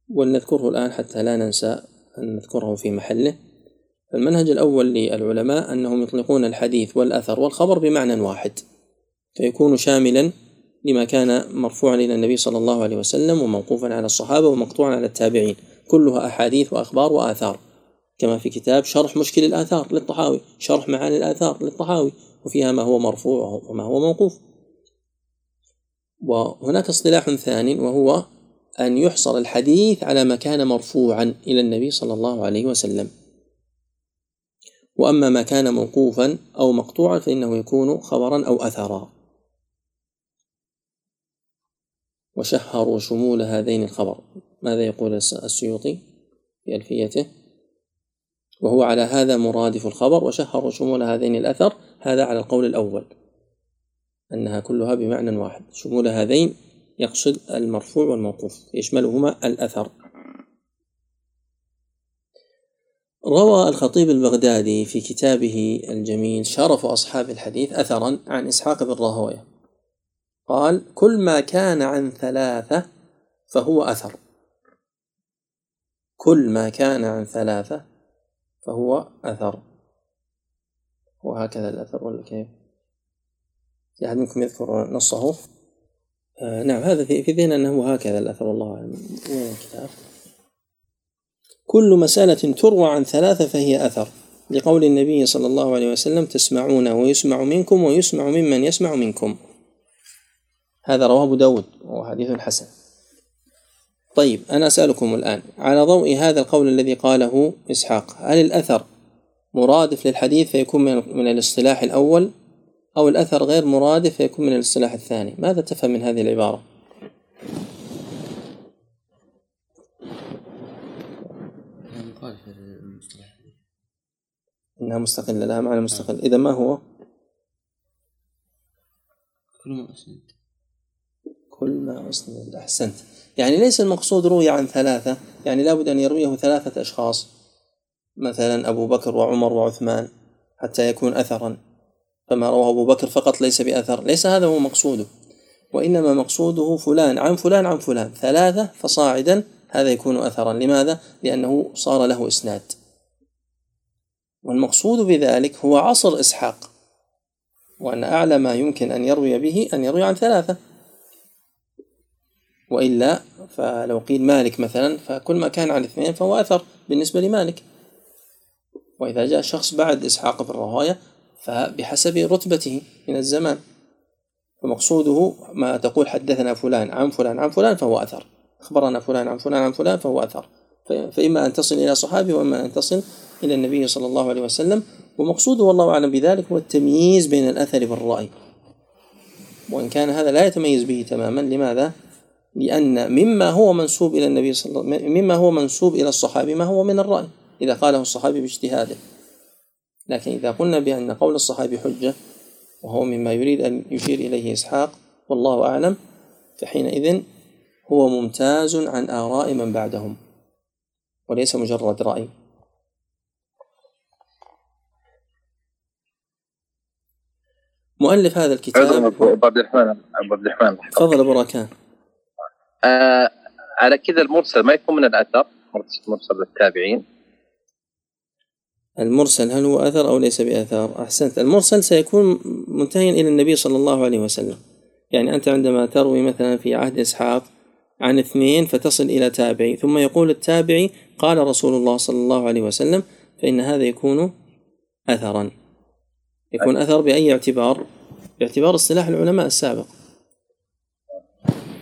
ولنذكره الآن حتى لا ننسى أن نذكره في محله. المنهج الأول للعلماء أنهم يطلقون الحديث والأثر والخبر بمعنى واحد فيكون شاملا لما كان مرفوعا إلى النبي صلى الله عليه وسلم وموقوفا على الصحابة ومقطوعا على التابعين. كلها أحاديث وأخبار وآثار. كما في كتاب شرح مشكل الآثار للطحاوي شرح معاني الآثار للطحاوي وفيها ما هو مرفوع وما هو موقوف. وهناك اصطلاح ثاني وهو أن يحصر الحديث على ما كان مرفوعا إلى النبي صلى الله عليه وسلم. وأما ما كان موقوفا أو مقطوعا فإنه يكون خبرا أو أثرا. وشهروا شمول هذين الخبر. ماذا يقول السيوطي في ألفيته؟ وهو على هذا مرادف الخبر وشهروا شمول هذين الأثر هذا على القول الأول. أنها كلها بمعنى واحد. شمول هذين يقصد المرفوع والموقوف يشملهما الأثر. روى الخطيب البغدادي في كتابه الجميل شرف أصحاب الحديث أثرا عن إسحاق بن راهوية. قال كل ما كان عن ثلاثة فهو أثر كل ما كان عن ثلاثة فهو أثر وهكذا الأثر ولا كيف؟ في أحد منكم يذكر نصه؟ آه نعم هذا في ذهن أنه هكذا الأثر والله أعلم وين الكتاب؟ كل مسألة تروى عن ثلاثة فهي أثر لقول النبي صلى الله عليه وسلم تسمعون ويسمع منكم ويسمع ممن يسمع منكم هذا رواه أبو داود وهو حديث حسن. طيب أنا أسألكم الآن على ضوء هذا القول الذي قاله إسحاق هل الأثر مرادف للحديث فيكون من الاصطلاح الأول أو الأثر غير مرادف فيكون من الاصطلاح الثاني؟ ماذا تفهم من هذه العبارة؟ إنها مستقلة لها معنى مستقل. إذا ما هو؟ كل ما أسند. كل ما أسند أحسنت. يعني ليس المقصود روي عن ثلاثة. يعني لابد أن يرويه ثلاثة أشخاص. مثلا أبو بكر وعمر وعثمان حتى يكون أثرا. فما رواه أبو بكر فقط ليس بأثر. ليس هذا هو مقصوده. وإنما مقصوده فلان عن فلان عن فلان. ثلاثة فصاعدا هذا يكون أثرا. لماذا؟ لأنه صار له إسناد. والمقصود بذلك هو عصر إسحاق. وأن أعلى ما يمكن أن يروي به أن يروي عن ثلاثة. وإلا فلو قيل مالك مثلا فكل ما كان عن اثنين فهو أثر بالنسبة لمالك. وإذا جاء شخص بعد إسحاق بن راهويه فبحسب رتبته من الزمان. فمقصوده ما تقول حدثنا فلان عن فلان عن فلان فهو أثر. أخبرنا فلان عن فلان عن فلان فهو أثر. فإما أن تصل إلى صحابي وإما أن تصل إلى النبي صلى الله عليه وسلم. ومقصوده والله أعلم بذلك هو التمييز بين الأثر والرأي. وإن كان هذا لا يتميز به تماما لماذا؟ لأن مما هو منسوب إلى النبي صلى الله عليه وسلم مما هو منسوب إلى الصحابي ما هو من الرأي إذا قاله الصحابي باجتهاده. لكن إذا قلنا بأن قول الصحابي حجة وهو مما يريد أن يشير إليه إسحاق والله أعلم فحينئذ هو ممتاز عن آراء من بعدهم وليس مجرد رأي. مؤلف هذا الكتاب
عبد الرحمن عبد الرحمن.
تفضل أبو راكان.
آه على كذا المرسل ما يكون من الأثر مرسل التابعين
المرسل هل هو أثر أو ليس بأثر؟ أحسنت. المرسل سيكون منتهيا إلى النبي صلى الله عليه وسلم. يعني أنت عندما تروي مثلا في عهد إسحاق عن اثنين فتصل إلى تابعي ثم يقول التابعي قال رسول الله صلى الله عليه وسلم فإن هذا يكون اثرا. يكون أثر بأي اعتبار؟ باعتبار اصطلاح العلماء السابق.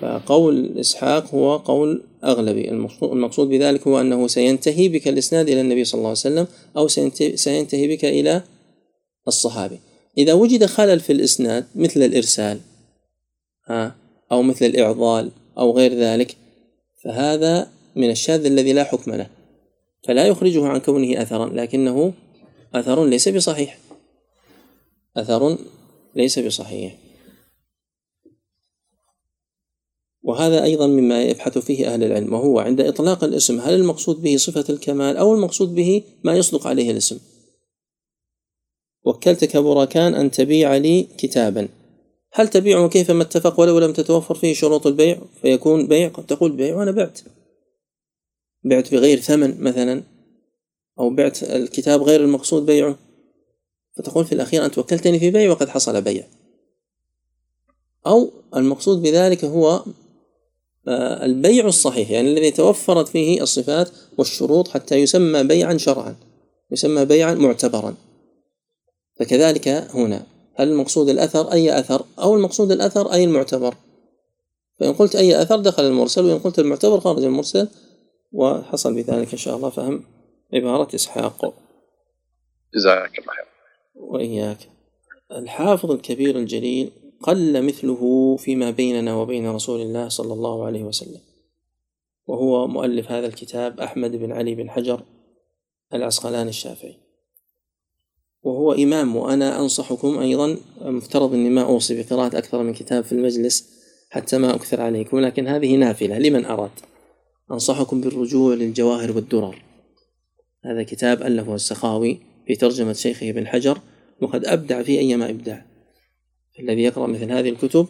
فقول إسحاق هو قول أغلبي. المقصود بذلك هو أنه سينتهي بك الإسناد إلى النبي صلى الله عليه وسلم أو سينتهي بك إلى الصحابي. إذا وجد خلل في الإسناد مثل الإرسال أو مثل الإعضال أو غير ذلك فهذا من الشاذ الذي لا حكم له. فلا يخرجه عن كونه أثرا لكنه أثر ليس بصحيح. أثر ليس بصحيح. وهذا أيضا مما يبحث فيه أهل العلم وهو عند إطلاق الاسم هل المقصود به صفة الكمال أو المقصود به ما يصدق عليه الاسم؟ وكلتك أبو راكان أن تبيع لي كتابا. هل تبيعه كيفما اتفق ولو لم تتوفر فيه شروط البيع؟ فيكون بيع قد تقول بيع وأنا بعت. بعت بغير ثمن مثلا أو بعت الكتاب غير المقصود بيعه. فتقول في الأخير أنت وكلتني في بيع وقد حصل بيع. أو المقصود بذلك هو البيع الصحيح يعني الذي توفرت فيه الصفات والشروط حتى يسمى بيعا شرعا يسمى بيعا معتبرا. فكذلك هنا هل المقصود الأثر أي أثر؟ أو المقصود الأثر أي المعتبر؟ فإن قلت أي أثر دخل المرسل وإن قلت المعتبر خارج المرسل وحصل بذلك إن شاء الله فهم عبارة إسحاق.
جزاك الله خير
وإياك. الحافظ الكبير الجليل قل مثله فيما بيننا وبين رسول الله صلى الله عليه وسلم. وهو مؤلف هذا الكتاب أحمد بن علي بن حجر العسقلاني الشافعي. وهو إمام وأنا أنصحكم أيضا مفترض أني ما أوصي بقراءة أكثر من كتاب في المجلس حتى ما أكثر عليكم لكن هذه نافلة لمن أراد. أنصحكم بالرجوع للجواهر والدرر. هذا كتاب ألفه السخاوي في ترجمة شيخه ابن حجر وقد أبدع في أيما إبداع. الذي يقرأ مثل هذه الكتب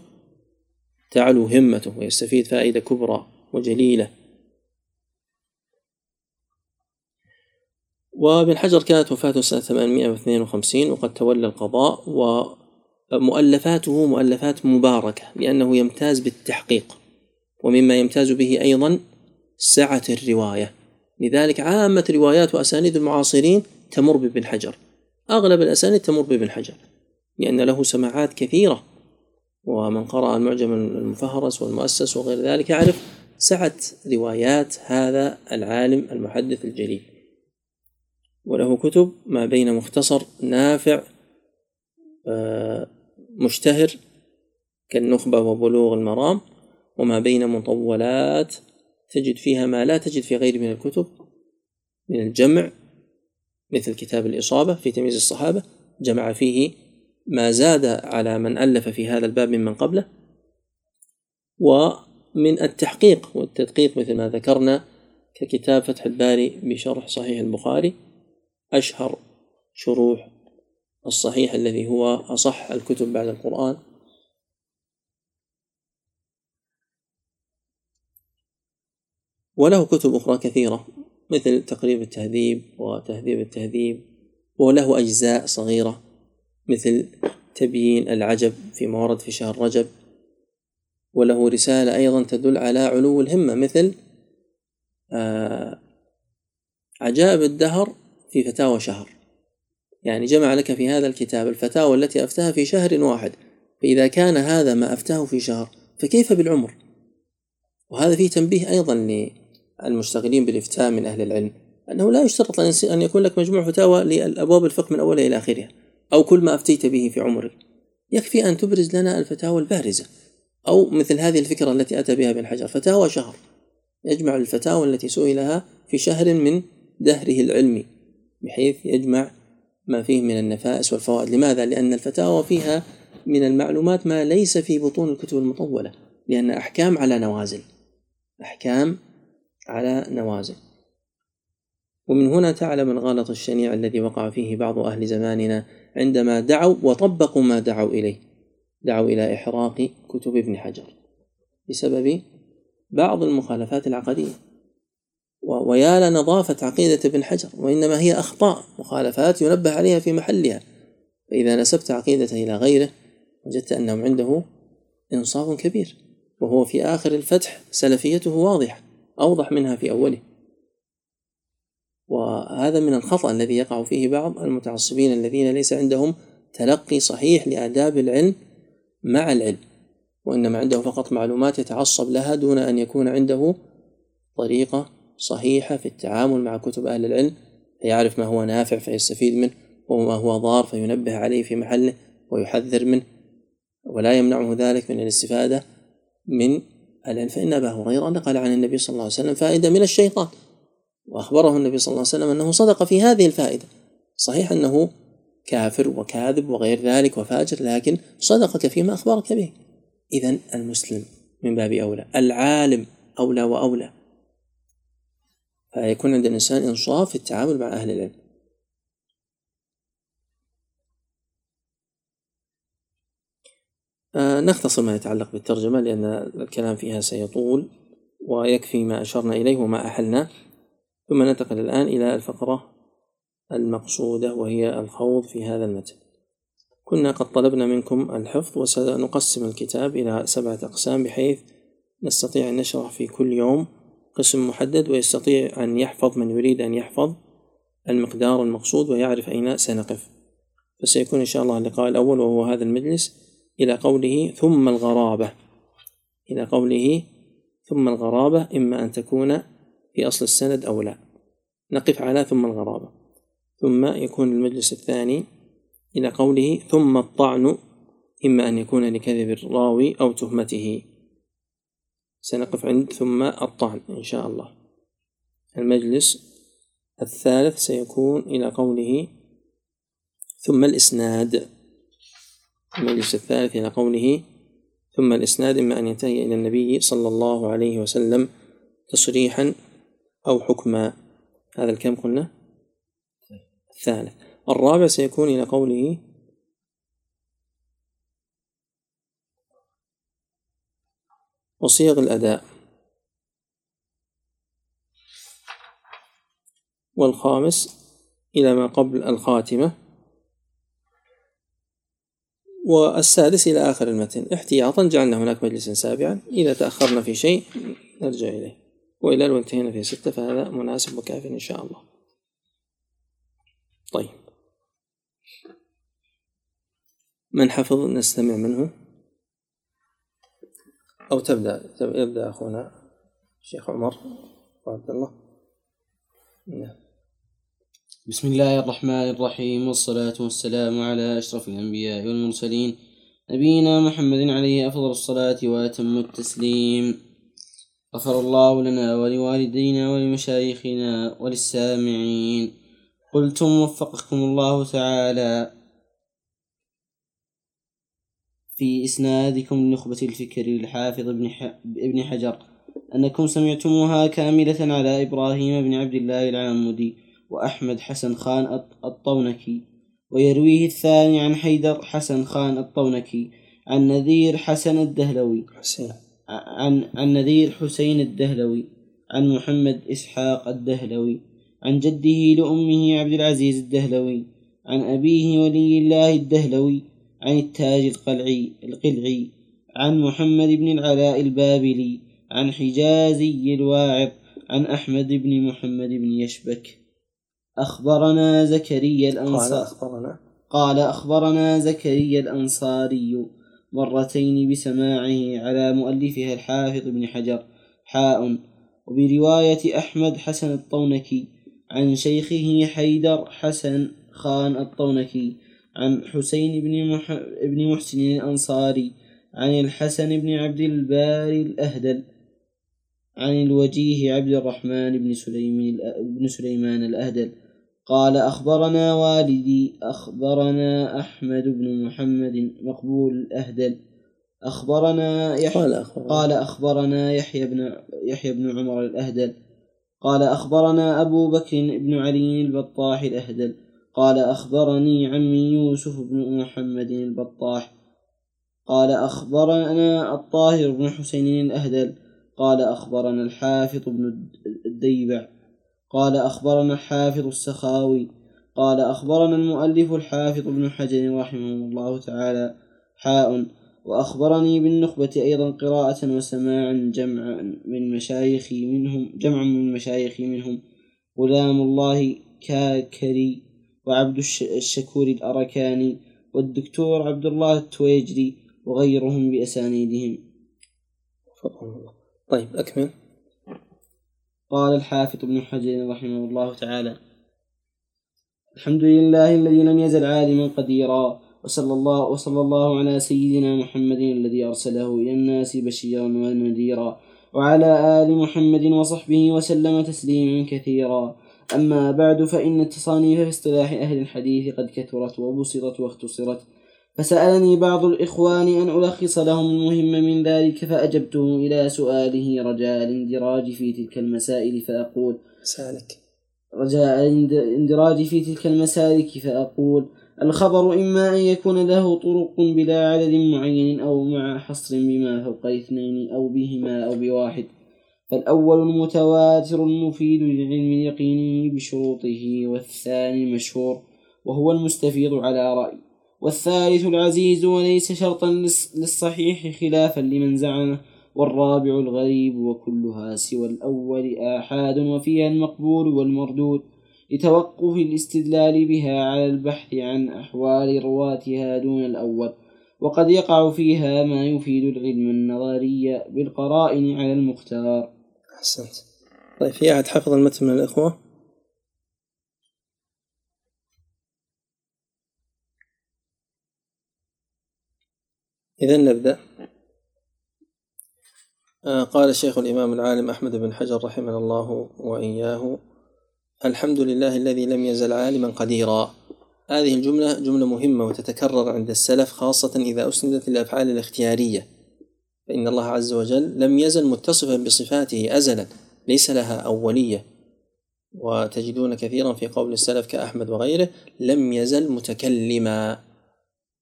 تعلو همته ويستفيد فائدة كبرى وجليلة. وابن حجر كانت وفاته سنة 852 وقد تولى القضاء ومؤلفاته مؤلفات مباركة لأنه يمتاز بالتحقيق ومما يمتاز به أيضا سعة الرواية. لذلك عامة روايات وأسانيد المعاصرين تمر بابن حجر. أغلب الأسانيد تمر بابن حجر. لأن له سماعات كثيرة. ومن قرأ المعجم المفهرس والمؤسس وغير ذلك يعرف سعة روايات هذا العالم المحدث الجليل. وله كتب ما بين مختصر نافع آه، مشتهر كالنخبة وبلوغ المرام وما بين مطولات تجد فيها ما لا تجد في غير من الكتب من الجمع مثل كتاب الإصابة في تمييز الصحابة جمع فيه ما زاد على من ألف في هذا الباب ممن قبله ومن التحقيق والتدقيق مثل ما ذكرنا ككتاب فتح الباري بشرح صحيح البخاري أشهر شروح الصحيح الذي هو أصح الكتب بعد القرآن. وله كتب أخرى كثيرة مثل تقريب التهذيب وتهذيب التهذيب وله أجزاء صغيرة. مثل تبيين العجب فيما ورد في شهر رجب وله رسالة أيضا تدل على علو الهمة مثل آه عجائب الدهر في فتاوى شهر. يعني جمع لك في هذا الكتاب الفتاوى التي أفتاها في شهر واحد فإذا كان هذا ما أفتاه في شهر فكيف بالعمر؟ وهذا فيه تنبيه أيضا للمشتغلين بالإفتاء من أهل العلم أنه لا يشترط أن يكون لك مجموع فتاوى للأبواب الفقه من أولها إلى آخرها. أو كل ما أفتيت به في عمرك. يكفي أن تبرز لنا الفتاوى البارزة أو مثل هذه الفكرة التي أتى بها ابن حجر فتاوى شهر. يجمع الفتاوى التي سئلها في شهر من دهره العلمي بحيث يجمع ما فيه من النفائس والفوائد. لماذا؟ لأن الفتاوى فيها من المعلومات ما ليس في بطون الكتب المطولة لأن أحكام على نوازل. أحكام على نوازل. ومن هنا تعلم الغلط الشنيع الذي وقع فيه بعض أهل زماننا عندما دعوا وطبقوا ما دعوا إليه. دعوا إلى إحراق كتب ابن حجر. بسبب بعض المخالفات العقدية. ويا لنظافة عقيدة ابن حجر وإنما هي أخطاء مخالفات ينبه عليها في محلها. فإذا نسبت عقيدته إلى غيره وجدت أنهم عنده إنصاف كبير وهو في آخر الفتح سلفيته واضحة أوضح منها في أوله. وهذا من الخطأ الذي يقع فيه بعض المتعصبين الذين ليس عندهم تلقي صحيح لآداب العلم مع العلم وإنما عنده فقط معلومات يتعصب لها دون أن يكون عنده طريقة صحيحة في التعامل مع كتب أهل العلم فيعرف ما هو نافع فيستفيد منه وما هو ضار فينبه عليه في محله ويحذر منه ولا يمنعه ذلك من الاستفادة من العلم. فإن أبا هريرة نقل عن النبي صلى الله عليه وسلم فائدة من الشيطان وأخبره النبي صلى الله عليه وسلم أنه صدق في هذه الفائدة. صحيح أنه كافر وكاذب وغير ذلك وفاجر لكن صدقك فيما أخبرك به. إذا المسلم من باب أولى العالم أولى وأولى. فيكون عند الإنسان إنصاف في التعامل مع أهل العلم. آه نختصر ما يتعلق بالترجمة لأن الكلام فيها سيطول ويكفي ما أشرنا إليه وما أحلنا. ثم ننتقل الآن إلى الفقرة المقصودة وهي الخوض في هذا المتن. كنا قد طلبنا منكم الحفظ وسنقسم الكتاب إلى سبعة أقسام بحيث نستطيع أن نشرح في كل يوم قسم محدد ويستطيع أن يحفظ من يريد أن يحفظ المقدار المقصود ويعرف أين سنقف. فسيكون إن شاء الله اللقاء الأول وهو هذا المجلس. إلى قوله ثم الغرابة. إلى قوله ثم الغرابة إما أن تكون في أصل السند أو لا. نقف على ثم الغرابة. ثم يكون المجلس الثاني إلى قوله ثم الطعن إما أن يكون لكذب الراوي أو تهمته. سنقف عند ثم الطعن إن شاء الله. المجلس الثالث سيكون إلى قوله ثم الإسناد. المجلس الثالث إلى قوله ثم الإسناد إما أن ينتهي إلى النبي صلى الله عليه وسلم تصريحا أو حكما هذا الكم قلنا؟ الثالث الرابع سيكون إلى قوله وصيغ الأداء. والخامس إلى ما قبل الخاتمة. والسادس إلى آخر المتن. احتياطا جعلنا هناك مجلسا سابعا. إذا تأخرنا في شيء نرجع إليه. وإلى لو انتهينا في ستة فهذا مناسب وكاف إن شاء الله. طيب. من حفظ نستمع منه؟ أو تبدأ يبدأ أخونا الشيخ عمر وعبد الله.
نعم. بسم الله الرحمن الرحيم والصلاة والسلام على أشرف الأنبياء والمرسلين نبينا محمد عليه أفضل الصلاة وأتم التسليم. غفر الله لنا ولوالدينا ولمشايخنا وللسامعين. قلتم وفقكم الله تعالى في إسنادكم نخبة الفكر للحافظ ابن حجر أنكم سمعتموها كاملة على إبراهيم بن عبد الله العامدي وأحمد حسن خان الطونكي. ويرويه الثاني عن حيدر حسن خان الطونكي عن نذير حسن الدهلوي.
حسين.
عن عن نذير حسين الدهلوي عن محمد إسحاق الدهلوي عن جده لأمه عبد العزيز الدهلوي عن أبيه ولي الله الدهلوي عن التاج القلعي القلعي عن محمد بن العلاء البابلي عن حجازي الواعظ عن أحمد بن محمد بن يشبك. أخبرنا زكريا الأنصار
قال أخبرنا.
قال أخبرنا زكريا الأنصاري مرتين بسماعه على مؤلفها الحافظ بن حجر حاء. وبرواية أحمد حسن الطونكي عن شيخه حيدر حسن خان الطونكي عن حسين بن, مح... بن محسن الأنصاري عن الحسن بن عبد الباري الأهدل عن الوجيه عبد الرحمن بن سليمان بن سليمان الأهدل. قال أخبرنا والدي أخبرنا أحمد بن محمد مقبول الأهدل. أخبرنا يحيى قال أخبرنا, قال أخبرنا يحيى بن يحيى بن عمر الأهدل. قال أخبرنا أبو بكر بن علي البطاح الأهدل. قال أخبرني عمي يوسف بن محمد البطاح. قال أخبرنا الطاهر بن حسين الأهدل. قال أخبرنا الحافظ بن الديبع. قال أخبرنا الحافظ السخاوي. قال أخبرنا المؤلف الحافظ بن حجر رحمه الله تعالى حاء. وأخبرني بالنخبة أيضا قراءة وسماعا جمع من مشايخي منهم جمع من مشايخي منهم. غلام الله كاكري وعبد الشكور الأركاني والدكتور عبد الله التويجري وغيرهم بأسانيدهم.
طيب أكمل.
قال الحافظ ابن حجر رحمه الله تعالى الحمد لله الذي لم يزل عالما قديرا وصلى الله وصلى الله على سيدنا محمد الذي أرسله إلى الناس بشيرا ونذيرا وعلى آل محمد وصحبه وسلم تسليما كثيرا. أما بعد فإن التصانيف في اصطلاح أهل الحديث قد كثرت وبسطت واختصرت فسألني بعض الإخوان أن ألخص لهم المهم من ذلك فأجبته إلى سؤاله رجاء الإندراج في تلك المسائل فأقول
سألك.
رجاء الإندراج في تلك المسالك فأقول الخبر إما أن يكون له طرق بلا عدد معين أو مع حصر بما فوق اثنين أو بهما أو بواحد فالأول المتواتر المفيد للعلم اليقيني بشروطه والثاني المشهور وهو المستفيض على رأي. والثالث العزيز وليس شرطا للصحيح خلافا لمن زعمه والرابع الغريب وكلها سوى الأول آحاد وفيها المقبول والمردود لتوقف الاستدلال بها على البحث عن أحوال رواتها دون الأول وقد يقع فيها ما يفيد العلم النظري بالقرائن على المختار
أحسنت طيب في أحد حفظ المتن من الإخوة؟ إذا نبدأ. آه، قال الشيخ الإمام العالم أحمد بن حجر رحمه الله وإياه الحمد لله الذي لم يزل عالما قديرا. هذه الجملة جملة مهمة وتتكرر عند السلف خاصة إذا أسندت للأفعال الاختيارية. فإن الله عز وجل لم يزل متصفا بصفاته أزلا ليس لها أولية. وتجدون كثيرا في قول السلف كأحمد وغيره لم يزل متكلما.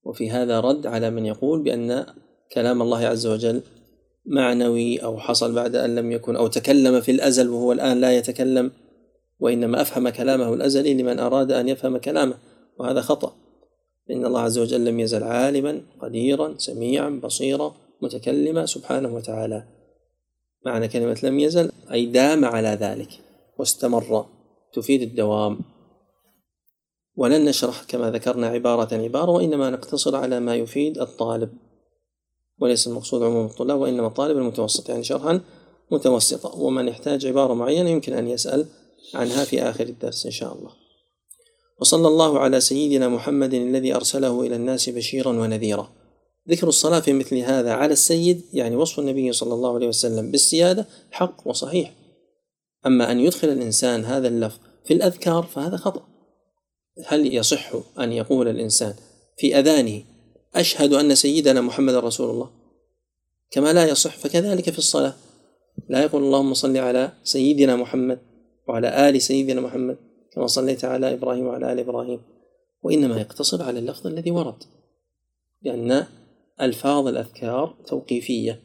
وفي هذا رد على من يقول بأن كلام الله عز وجل معنوي أو حصل بعد أن لم يكن أو تكلم في الأزل وهو الآن لا يتكلم وإنما أفهم كلامه الأزلي لمن أراد أن يفهم كلامه وهذا خطأ. إن الله عز وجل لم يزل عالما قديرا سميعا بصيرا متكلما سبحانه وتعالى. معنى كلمة لم يزل أي دام على ذلك واستمر تفيد الدوام. ولن نشرح كما ذكرنا عبارة عبارة وإنما نقتصر على ما يفيد الطالب. وليس المقصود عموم الطلاب وإنما الطالب المتوسط يعني شرحا متوسطة ومن يحتاج عبارة معينة يمكن أن يسأل عنها في آخر الدرس إن شاء الله. وصلى الله على سيدنا محمد الذي أرسله إلى الناس بشيرا ونذيرا. ذكر الصلاة في مثل هذا على السيد يعني وصف النبي صلى الله عليه وسلم بالسيادة حق وصحيح. أما أن يدخل الإنسان هذا اللفظ في الأذكار فهذا خطأ. هل يصح أن يقول الإنسان في أذانه أشهد أن سيدنا محمد رسول الله؟ كما لا يصح فكذلك في الصلاة. لا يقول اللهم صل على سيدنا محمد وعلى آل سيدنا محمد كما صليت على إبراهيم وعلى آل إبراهيم. وإنما يقتصر على اللفظ الذي ورد لأن ألفاظ الأذكار توقيفية.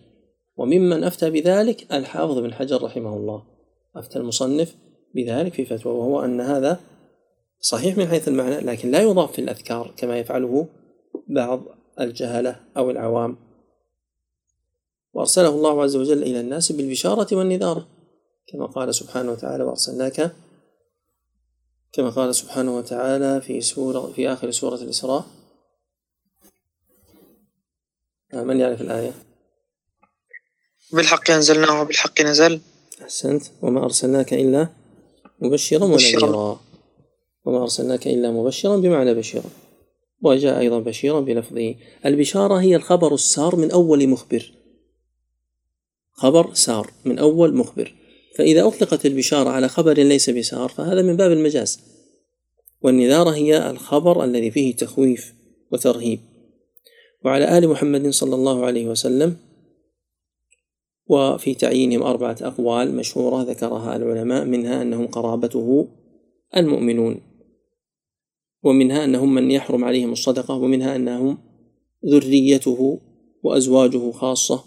وممن أفتى بذلك الحافظ بن حجر رحمه الله. أفتى المصنف بذلك في فتوى وهو أن هذا صحيح من حيث المعنى لكن لا يضاف في الأذكار كما يفعله بعض الجهلة أو العوام. وأرسله الله عز وجل إلى الناس بالبشارة والنذارة كما قال سبحانه وتعالى وأرسلناك كما قال سبحانه وتعالى في سورة في آخر سورة الإسراء. من يعرف الآية؟
بالحق أنزلناه وبالحق نزل.
أحسنت. وما أرسلناك إلا مبشرا ونذيرا. وما أرسلناك إلا مبشرا بمعنى بشيرا وجاء أيضا بشيرا بلفظه. البشارة هي الخبر السار من أول مخبر. خبر سار من أول مخبر. فإذا أطلقت البشارة على خبر ليس بسار فهذا من باب المجاز. والنذارة هي الخبر الذي فيه تخويف وترهيب. وعلى آل محمد صلى الله عليه وسلم وفي تعيينهم أربعة أقوال مشهورة ذكرها العلماء منها أنهم قرابته المؤمنون. ومنها أنهم من يحرم عليهم الصدقة ومنها أنهم ذريته وأزواجه خاصة.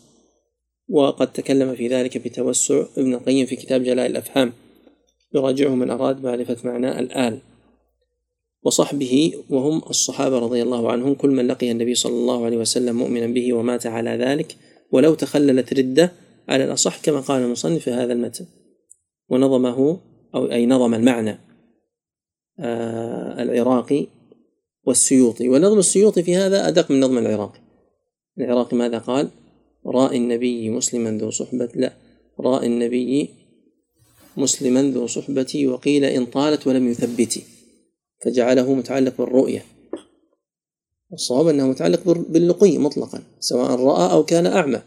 وقد تكلم في ذلك بتوسع ابن القيم في كتاب جلاء الأفهام. يراجعه من أراد معرفة معنى الآل. وصحبه وهم الصحابة رضي الله عنهم كل من لقي النبي صلى الله عليه وسلم مؤمنا به ومات على ذلك ولو تخللت ردة على الأصح كما قال المصنف في هذا المتن. ونظمه أو أي نظم المعنى. العراقي والسيوطي. ونظم السيوطي في هذا أدق من نظم العراقي. العراقي ماذا قال؟ راء النبي مسلما ذو صحبة لا راء النبي مسلما ذو صحبتي وقيل إن طالت ولم يثبتي فجعله متعلق بالرؤية. الصواب أنه متعلق باللقي مطلقا سواء رأى أو كان أعمى.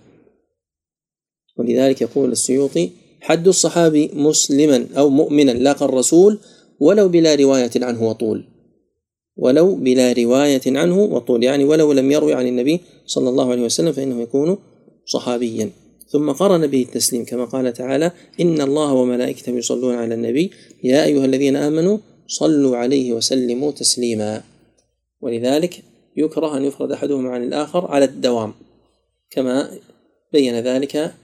ولذلك يقول السيوطي حد الصحابي مسلما أو مؤمنا لاقى الرسول ولو بلا رواية عنه وطول. ولو بلا رواية عنه وطول. يعني ولو لم يروي عن النبي صلى الله عليه وسلم فإنه يكون صحابيا. ثم قرن به التسليم كما قال تعالى إن الله وملائكته يصلون على النبي. يا أيها الذين آمنوا صلوا عليه وسلموا تسليما. ولذلك يكره أن يفرد أحدهما عن الآخر على الدوام. كما بين ذلك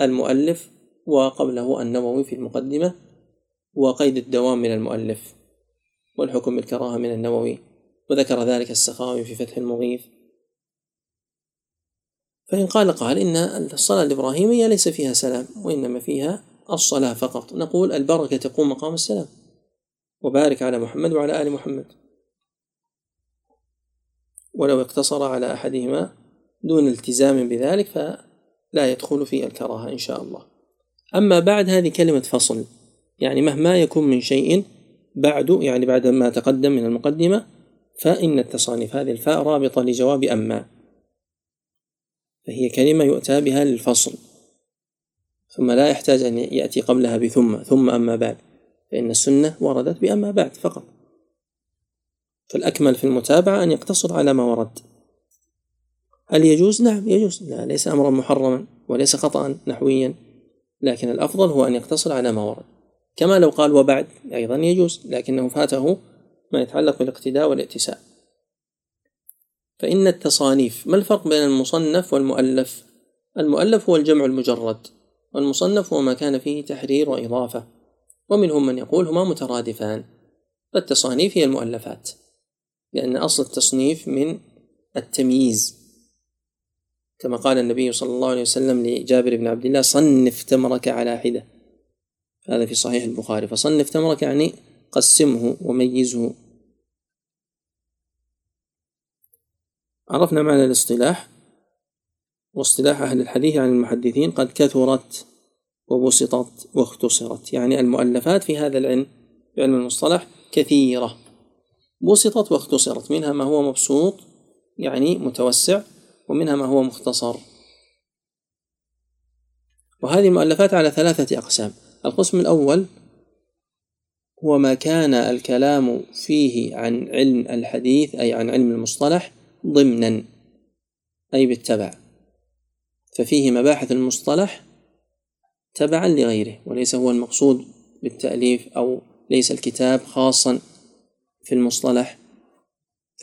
المؤلف وقبله النووي في المقدمة وقيد الدوام من المؤلف والحكم بالكراهة من النووي وذكر ذلك السخاوي في فتح المغيث. فإن قال قال إن الصلاة الإبراهيمية ليس فيها سلام وإنما فيها الصلاة فقط. نقول البركة تقوم مقام السلام. وبارك على محمد وعلى آل محمد. ولو اقتصر على أحدهما دون التزام بذلك فلا يدخل في الكراهة إن شاء الله. أما بعد هذه كلمة فصل. يعني مهما يكون من شيء بعد يعني بعد ما تقدم من المقدمة فإن التصانيف هذه الفاء رابطة لجواب أما. فهي كلمة يؤتى بها للفصل. ثم لا يحتاج أن يأتي قبلها بثم ثم أما بعد. فإن السنة وردت بأما بعد فقط. فالأكمل في المتابعة أن يقتصر على ما ورد. هل يجوز؟ نعم يجوز. لا ليس أمرا محرما وليس خطأ نحويا. لكن الأفضل هو أن يقتصر على ما ورد. كما لو قال وبعد أيضا يجوز لكنه فاته ما يتعلق بالاقتداء والائتساء فإن التصانيف ما الفرق بين المصنف والمؤلف؟ المؤلف هو الجمع المجرد والمصنف هو ما كان فيه تحرير وإضافة ومنهم من يقول هما مترادفان. فالتصانيف هي المؤلفات لأن أصل التصنيف من التمييز. كما قال النبي صلى الله عليه وسلم لجابر بن عبد الله صنف تمرك على حدة. هذا في صحيح البخاري. فصنف تمرك يعني قسمه وميزه. عرفنا معنى الاصطلاح. واصطلاح أهل الحديث عن المحدثين قد كثرت وبسطت واختصرت. يعني المؤلفات في هذا العلم في علم المصطلح كثيرة. بسطت واختصرت. منها ما هو مبسوط يعني متوسع ومنها ما هو مختصر. وهذه المؤلفات على ثلاثة أقسام. القسم الأول هو ما كان الكلام فيه عن علم الحديث أي عن علم المصطلح ضمنا أي بالتبع. ففيه مباحث المصطلح تبعا لغيره وليس هو المقصود بالتأليف أو ليس الكتاب خاصا في المصطلح.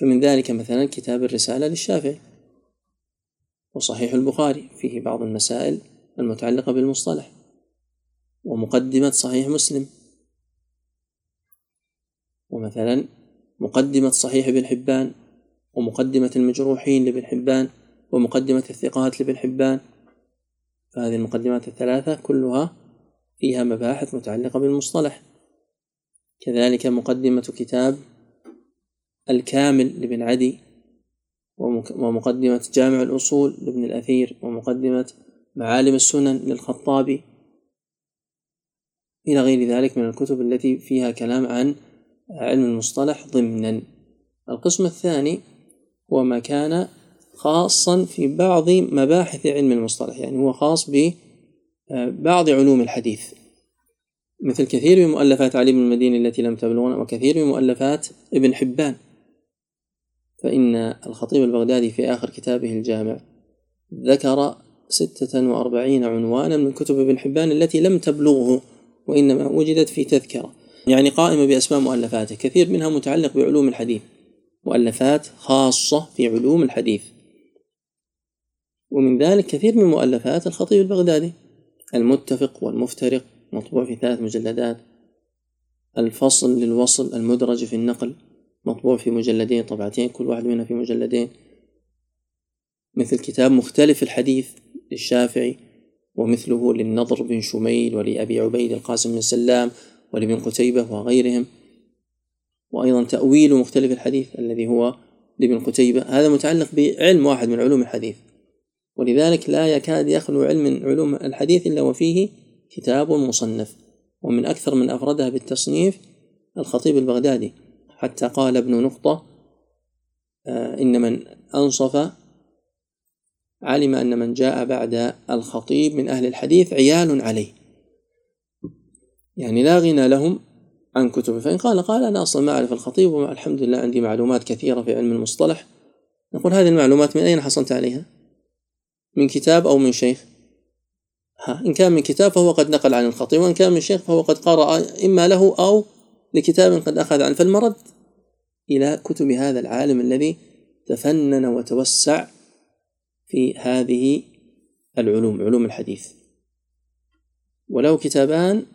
فمن ذلك مثلا كتاب الرسالة للشافعي وصحيح البخاري فيه بعض المسائل المتعلقة بالمصطلح. ومقدمة صحيح مسلم. ومثلا مقدمة صحيح ابن حبان ومقدمة المجروحين لابن حبان ومقدمة الثقات لابن حبان. فهذه المقدمات الثلاثة كلها فيها مباحث متعلقة بالمصطلح. كذلك مقدمة كتاب الكامل لابن عدي ومقدمة جامع الأصول لابن الأثير ومقدمة معالم السنن للخطابي إلى غير ذلك من الكتب التي فيها كلام عن علم المصطلح ضمنا. القسم الثاني هو ما كان خاصا في بعض مباحث علم المصطلح يعني هو خاص ببعض علوم الحديث. مثل كثير من مؤلفات علي بن المديني التي لم تبلغنا وكثير من مؤلفات ابن حبان. فإن الخطيب البغدادي في آخر كتابه الجامع ذكر ستة وأربعين عنوانا من كتب ابن حبان التي لم تبلغه. وإنما وجدت في تذكرة. يعني قائمة بأسماء مؤلفاته كثير منها متعلق بعلوم الحديث. مؤلفات خاصة في علوم الحديث. ومن ذلك كثير من مؤلفات الخطيب البغدادي. المتفق والمفترق مطبوع في ثلاث مجلدات. الفصل للوصل المدرج في النقل مطبوع في مجلدين طبعتين كل واحد منها في مجلدين. مثل كتاب مختلف الحديث للشافعي ومثله للنضر بن شميل ولأبي عبيد القاسم بن سلام ولابن قتيبة وغيرهم. وأيضا تأويل مختلف الحديث الذي هو لابن قتيبة. هذا متعلق بعلم واحد من علوم الحديث. ولذلك لا يكاد يخلو علم من علوم الحديث إلا وفيه كتاب مصنف. ومن أكثر من أفردها بالتصنيف الخطيب البغدادي. حتى قال ابن نقطة آه، إن من أنصف علم أن من جاء بعد الخطيب من أهل الحديث عيال عليه. يعني لا غنى لهم عن كتبه. فإن قال قال أنا أصلا ما أعرف الخطيب والحمد لله عندي معلومات كثيرة في علم المصطلح. نقول هذه المعلومات من أين حصلت عليها؟ من كتاب أو من شيخ؟ ها إن كان من كتاب فهو قد نقل عن الخطيب وإن كان من شيخ فهو قد قرأ إما له أو لكتاب قد أخذ عنه. فالمرد إلى كتب هذا العالم الذي تفنن وتوسع في هذه العلوم علوم الحديث. وله كتابان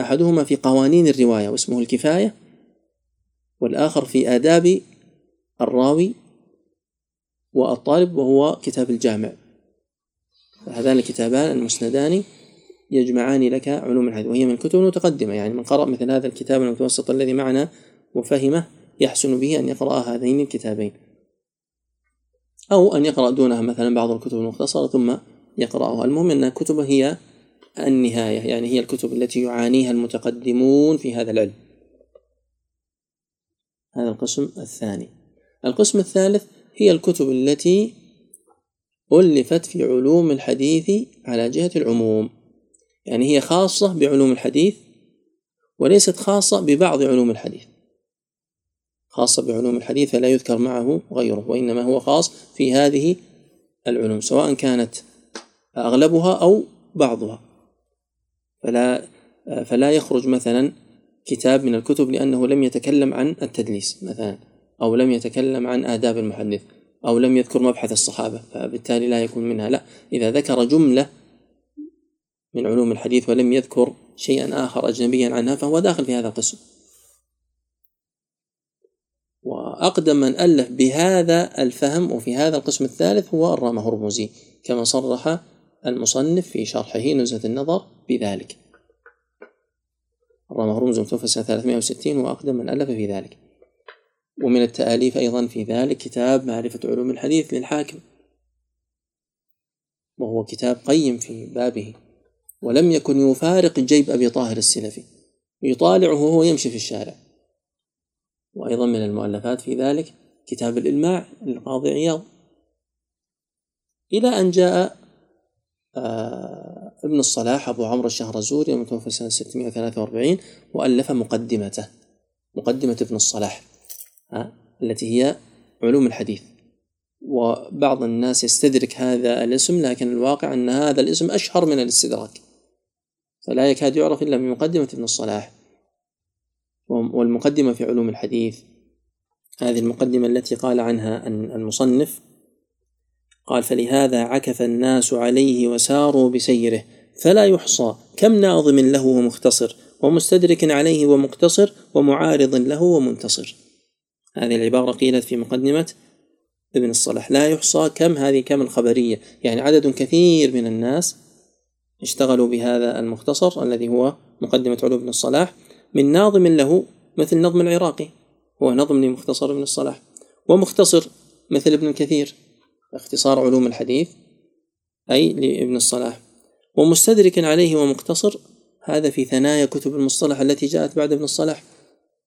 أحدهما في قوانين الرواية واسمه الكفاية والآخر في آداب الراوي والطالب وهو كتاب الجامع. هذان الكتابان المسندان يجمعان لك علوم الحديث وهي من الكتب المتقدمة يعني من قرأ مثل هذا الكتاب المتوسط الذي معنا وفهمه يحسن به أن يقرأ هذين الكتابين. أو أن يقرأ دونها مثلا بعض الكتب المختصرة ثم يقرأها. المهم أن الكتب هي النهاية يعني هي الكتب التي يعانيها المتقدمون في هذا العلم. هذا القسم الثاني. القسم الثالث هي الكتب التي ألفت في علوم الحديث على جهة العموم. يعني هي خاصة بعلوم الحديث وليست خاصة ببعض علوم الحديث. خاصة بعلوم الحديث فلا يذكر معه غيره وإنما هو خاص في هذه العلوم سواء كانت أغلبها أو بعضها. فلا فلا يخرج مثلا كتاب من الكتب لأنه لم يتكلم عن التدليس مثلا أو لم يتكلم عن آداب المحدث أو لم يذكر مبحث الصحابة فبالتالي لا يكون منها. لا إذا ذكر جملة من علوم الحديث ولم يذكر شيئا آخر أجنبيا عنها فهو داخل في هذا القسم. وأقدم من ألف بهذا الفهم وفي هذا القسم الثالث هو الرام هرمزي كما صرح المصنف في شرحه نزهة النظر بذلك. الرام هرمزي متوفى سنة 360 وأقدم من ألف في ذلك. ومن التأليف أيضا في ذلك كتاب معرفة علوم الحديث للحاكم وهو كتاب قيم في بابه. ولم يكن يفارق جيب أبي طاهر السلفي يطالعه وهو يمشي في الشارع. وأيضا من المؤلفات في ذلك كتاب الإلماع للقاضي عياض. إلى أن جاء آه ابن الصلاح أبو عمرو الشهرزوري المتوفى سنة 643 وألف مقدمته مقدمة ابن الصلاح التي هي علوم الحديث. وبعض الناس يستدرك هذا الاسم لكن الواقع أن هذا الاسم أشهر من الاستدراك. فلا يكاد يعرف إلا من مقدمة ابن الصلاح. والمقدمة في علوم الحديث. هذه المقدمة التي قال عنها المصنف. قال فلهذا عكف الناس عليه وساروا بسيره فلا يحصى. كم ناظم له ومختصر ومستدرك عليه ومقتصر ومعارض له ومنتصر. هذه العبارة قيلت في مقدمة ابن الصلاح. لا يحصى. كم هذه؟ كم الخبرية؟ يعني عدد كثير من الناس اشتغلوا بهذا المختصر الذي هو مقدمة علوم ابن الصلاح. من ناظم له مثل نظم العراقي هو نظم لمختصر ابن الصلاح ومختصر مثل ابن كثير اختصار علوم الحديث أي لابن الصلاح. ومستدرك عليه ومقتصر هذا في ثنايا كتب المصطلح التي جاءت بعد ابن الصلاح.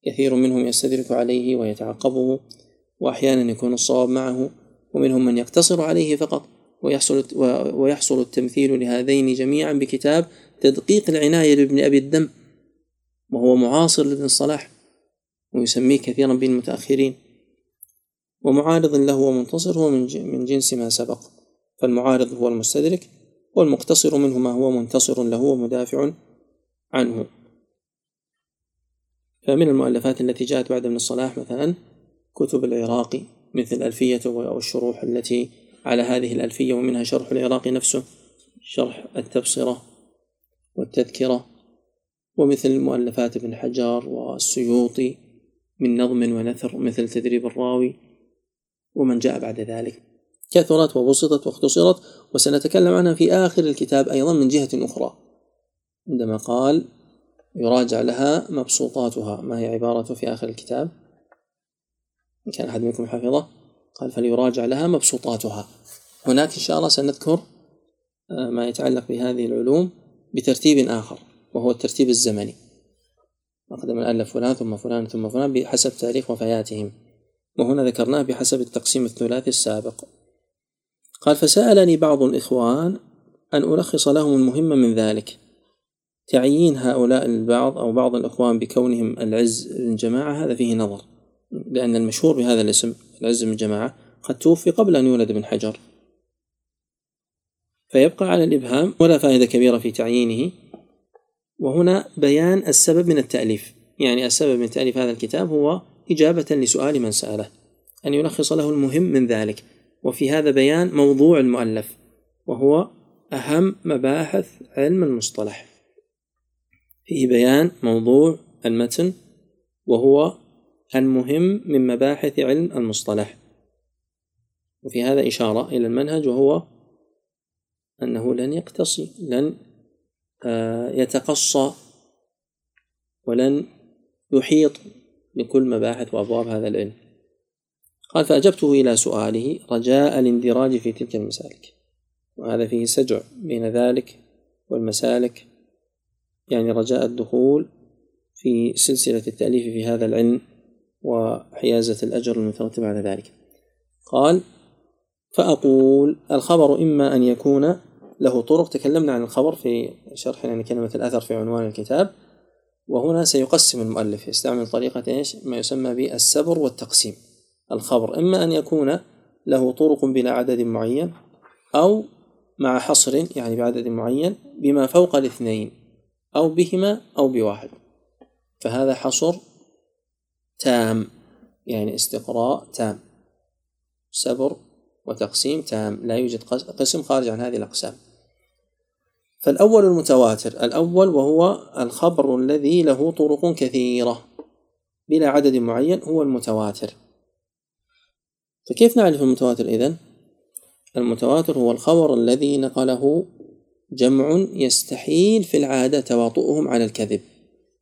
كثير منهم يستدرك عليه ويتعقبه وأحيانا يكون الصواب معه ومنهم من يقتصر عليه فقط. ويحصل ويحصل التمثيل لهذين جميعا بكتاب تدقيق العناية لابن أبي الدم وهو معاصر لابن الصلاح ويسميه كثيرا بين المتأخرين ومعارض له ومنتصر هو من جنس ما سبق. فالمعارض هو المستدرك والمقتصر منه ما هو منتصر له ومدافع عنه. فمن المؤلفات التي جاءت بعد ابن الصلاح مثلا كتب العراقي مثل ألفية أو الشروح التي على هذه الألفية ومنها شرح العراقي نفسه شرح التبصرة والتذكرة ومثل مؤلفات ابن حجر والسيوطي من نظم ونثر مثل تدريب الراوي ومن جاء بعد ذلك. كثرت وبسطت واختصرت وسنتكلم عنها في آخر الكتاب أيضا من جهة أخرى. عندما قال يراجع لها مبسوطاتها. ما هي عبارة في آخر الكتاب؟ إن كان أحد منكم حفظه. قال فليراجع لها مبسوطاتها. هناك إن شاء الله سنذكر آه، ما يتعلق بهذه العلوم بترتيب آخر. وهو الترتيب الزمني. أقدم الألف فلان ثم فلان ثم فلان بحسب تاريخ وفياتهم. وهنا ذكرناه بحسب التقسيم الثلاثي السابق. قال فسألني بعض الإخوان أن ألخص لهم المهم من ذلك. تعيين هؤلاء البعض أو بعض الإخوان بكونهم العز الجماعة هذا فيه نظر. لأن المشهور بهذا الاسم العز من الجماعة قد توفي قبل أن يولد ابن حجر. فيبقى على الإبهام ولا فائدة كبيرة في تعيينه وهنا بيان السبب من التأليف. يعني السبب من تأليف هذا الكتاب هو إجابة لسؤال من سأله أن يلخص له المهم من ذلك. وفي هذا بيان موضوع المؤلف وهو أهم مباحث علم المصطلح. فيه بيان موضوع المتن وهو المهم من مباحث علم المصطلح. وفي هذا إشارة إلى المنهج وهو أنه لن يقتصي لن يتقصى ولن يحيط بكل مباحث وأبواب هذا العلم. قال فأجبته إلى سؤاله رجاء الاندراج في تلك المسالك. وهذا فيه سجع بين ذلك والمسالك يعني رجاء الدخول في سلسلة التأليف في هذا العلم وحيازة الأجر المترتب على ذلك. قال فأقول الخبر إما أن يكون له طرق تكلمنا عن الخبر في شرحنا لكلمة الأثر في عنوان الكتاب. وهنا سيقسم المؤلف يستعمل طريقة إيش؟ ما يسمى بالسبر والتقسيم. الخبر إما أن يكون له طرق بلا عدد معين أو مع حصر يعني بعدد معين بما فوق الاثنين أو بهما أو بواحد. فهذا حصر تام يعني استقراء تام. سبر وتقسيم تام. لا يوجد قسم خارج عن هذه الأقسام. فالأول المتواتر الأول وهو الخبر الذي له طرق كثيرة بلا عدد معين هو المتواتر. فكيف نعرف المتواتر إذن؟ المتواتر هو الخبر الذي نقله جمع يستحيل في العادة تواطؤهم على الكذب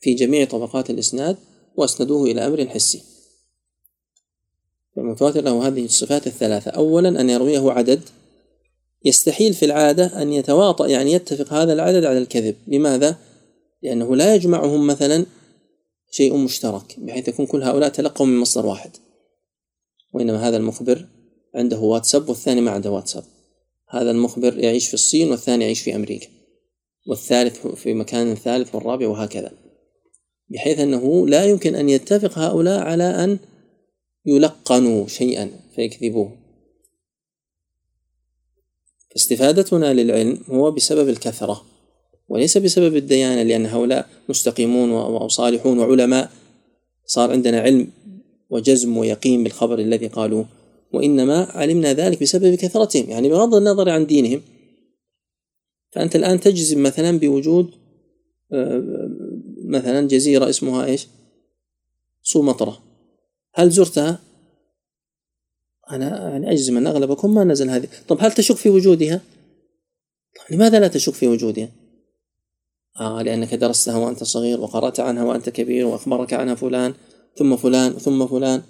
في جميع طبقات الإسناد وأسندوه إلى أمر حسي. المتواتر له هذه الصفات الثلاثة. أولا أن يرويه عدد يستحيل في العادة أن يتواطأ يعني يتفق هذا العدد على الكذب. لماذا؟ لأنه لا يجمعهم مثلا شيء مشترك بحيث يكون كل هؤلاء تلقوا من مصدر واحد. وإنما هذا المخبر عنده واتساب والثاني ما عنده واتساب. هذا المخبر يعيش في الصين والثاني يعيش في أمريكا. والثالث في مكان ثالث والرابع وهكذا. بحيث أنه لا يمكن أن يتفق هؤلاء على أن يلقنوا شيئا فيكذبوه. استفادتنا للعلم هو بسبب الكثرة وليس بسبب الديانة لأن هؤلاء مستقيمون وصالحون وعلماء صار عندنا علم وجزم ويقين بالخبر الذي قالوه وإنما علمنا ذلك بسبب كثرتهم يعني بغض النظر عن دينهم فأنت الآن تجزم مثلا بوجود آه، مثلا جزيرة اسمها إيش؟ سومطرة هل زرتها؟ أنا يعني أجزم أن أغلبكم ما نزل هذه طب هل تشك في وجودها؟ طب لماذا لا تشك في وجودها؟ آه لأنك درستها وأنت صغير وقرأت عنها وأنت كبير وأخبرك عنها فلان ثم فلان ثم فلان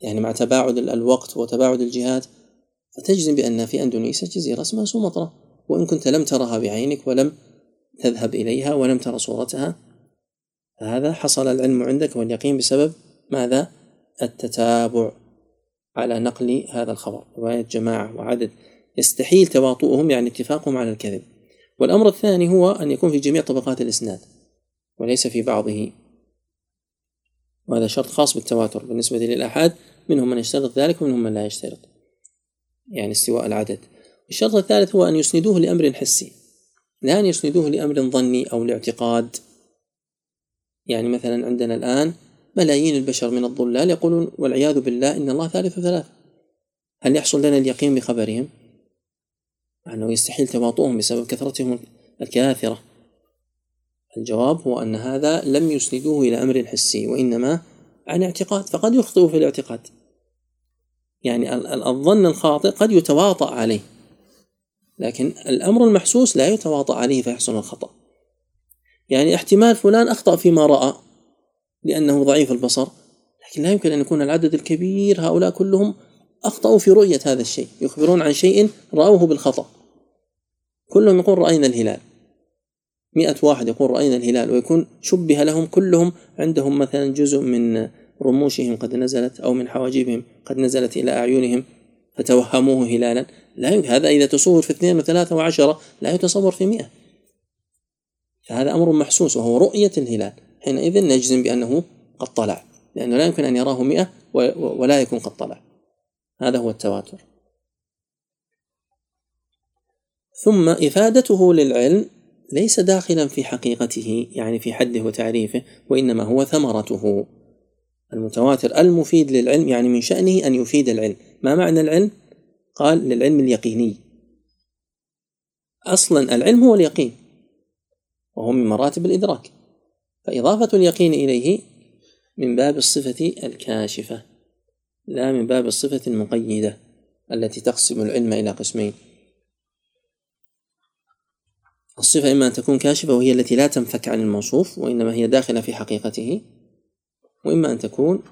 يعني مع تباعد الوقت وتباعد الجهات فتجزم بأن في أندونيسيا جزيرة اسمها سومطرة وإن كنت لم ترها بعينك ولم تذهب إليها ولم ترى صورتها فهذا حصل العلم عندك واليقين بسبب ماذا؟ التتابع على نقل هذا الخبر. رواية جماعة وعدد. يستحيل تواطؤهم يعني اتفاقهم على الكذب. والأمر الثاني هو أن يكون في جميع طبقات الإسناد وليس في بعضه. وهذا شرط خاص بالتواتر. بالنسبة للآحاد منهم من يشترط ذلك ومنهم من لا يشترط. يعني استواء العدد. الشرط الثالث هو أن يسندوه لأمر حسي. لا أن يسندوه لأمر ظني أو لاعتقاد. يعني مثلا عندنا الآن ملايين البشر من الضلال يقولون والعياذ بالله إن الله ثالث ثلاثة هل يحصل لنا اليقين بخبرهم؟ أنه يستحيل تواطؤهم بسبب كثرتهم الكاثرة. الجواب هو أن هذا لم يسندوه إلى أمر حسي وإنما عن اعتقاد فقد يخطئ في الاعتقاد. يعني الظن الخاطئ قد يتواطأ عليه لكن الأمر المحسوس لا يتواطأ عليه فيحصل الخطأ. يعني احتمال فلان أخطأ فيما رأى لأنه ضعيف البصر. لكن لا يمكن أن يكون العدد الكبير هؤلاء كلهم أخطأوا في رؤية هذا الشيء يخبرون عن شيء رأوه بالخطأ. كلهم يقول رأينا الهلال. مئة واحد يقول رأينا الهلال ويكون شبه لهم كلهم عندهم مثلا جزء من رموشهم قد نزلت أو من حواجبهم قد نزلت إلى أعينهم فتوهموه هلالا. لا يمكن هذا إذا تصور في اثنين وثلاثة وعشرة لا يتصور في مئة. فهذا أمر محسوس وهو رؤية الهلال. حينئذ نجزم بأنه قد طلع لأنه لا يمكن أن يراه مئة ولا يكون قد طلع. هذا هو التواتر. ثم إفادته للعلم ليس داخلا في حقيقته يعني في حده وتعريفه وإنما هو ثمرته. المتواتر المفيد للعلم يعني من شأنه أن يفيد العلم. ما معنى العلم؟ قال للعلم اليقيني. أصلا العلم هو اليقين وهو من مراتب الإدراك. فإضافة اليقين إليه من باب الصفة الكاشفة لا من باب الصفة المقيدة التي تقسم العلم إلى قسمين. الصفة إما أن تكون كاشفة وهي التي لا تنفك عن الموصوف وإنما هي داخلة في حقيقته وإما أن تكون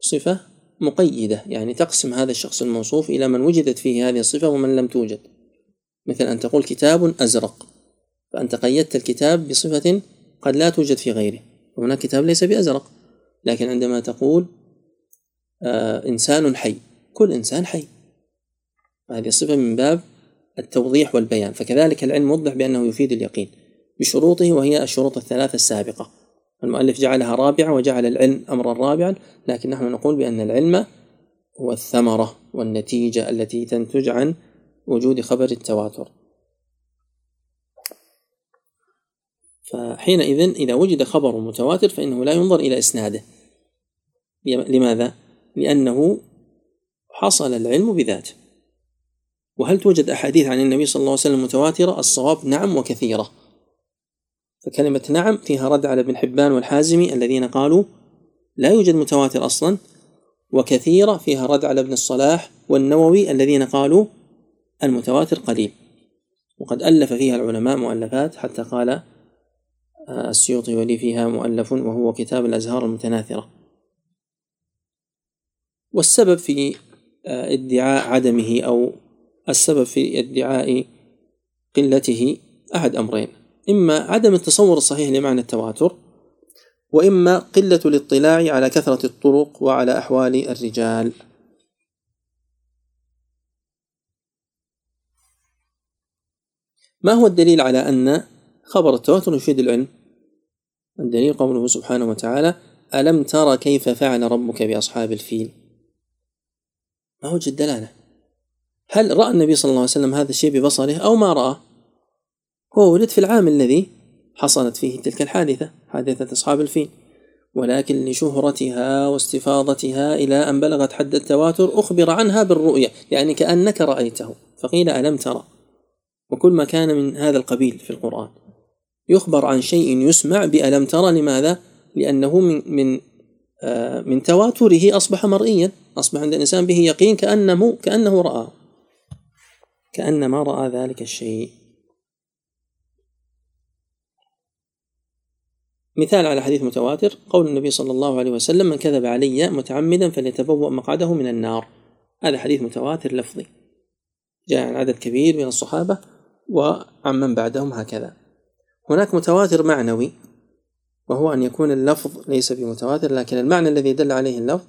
صفة مقيدة يعني تقسم هذا الشخص الموصوف إلى من وجدت فيه هذه الصفة ومن لم توجد. مثل أن تقول كتاب أزرق فأنت قيدت الكتاب بصفة قد لا توجد في غيره. وهناك كتاب ليس بأزرق لكن عندما تقول آه إنسان حي كل إنسان حي. هذه الصفة من باب التوضيح والبيان. فكذلك العلم موضح بأنه يفيد اليقين. بشروطه وهي الشروط الثلاثة السابقة. المؤلف جعلها رابعة وجعل العلم أمرا رابعا لكن نحن نقول بأن العلم هو الثمرة والنتيجة التي تنتج عن وجود خبر التواتر. فحينئذ إذا وجد خبر متواتر فإنه لا ينظر إلى إسناده لماذا؟ لأنه حصل العلم بذاته وهل توجد أحاديث عن النبي صلى الله عليه وسلم متواترة؟ الصواب نعم وكثيرة فكلمة نعم فيها رد على ابن حبان والحازمي الذين قالوا لا يوجد متواتر أصلا وكثيرة فيها رد على ابن الصلاح والنووي الذين قالوا المتواتر قليل وقد ألف فيها العلماء مؤلفات حتى قال السيوطي ولي فيها مؤلف وهو كتاب الأزهار المتناثرة. والسبب في آه، ادعاء عدمه أو السبب في ادعاء قلته أحد أمرين. إما عدم التصور الصحيح لمعنى التواتر وإما قلة الاطلاع على كثرة الطرق وعلى أحوال الرجال. ما هو الدليل على أن خبر التواتر يفيد العلم. الدليل قوله سبحانه وتعالى ألم ترى كيف فعل ربك بأصحاب الفيل؟ ما وجه الدلالة هل رأى النبي صلى الله عليه وسلم هذا الشيء ببصره أو ما رأى؟ هو ولد في العام الذي حصلت فيه تلك الحادثة حادثة أصحاب الفيل. ولكن لشهرتها واستفاضتها إلى أن بلغت حد التواتر أخبر عنها بالرؤية يعني كأنك رأيته فقيل ألم ترى وكل ما كان من هذا القبيل في القرآن. يخبر عن شيء يسمع بألم ترى لماذا؟ لأنه من من آه من تواتره أصبح مرئيا. أصبح عند الإنسان به يقين كأنه كأنه رآه. كأنما رأى ذلك الشيء. مثال على حديث متواتر. قول النبي صلى الله عليه وسلم من كذب علي متعمدا فليتبوأ مقعده من النار. هذا حديث متواتر لفظي. جاء عن عدد كبير من الصحابة وعن من بعدهم هكذا. هناك متواتر معنوي وهو أن يكون اللفظ ليس بمتواتر لكن المعنى الذي دل عليه اللفظ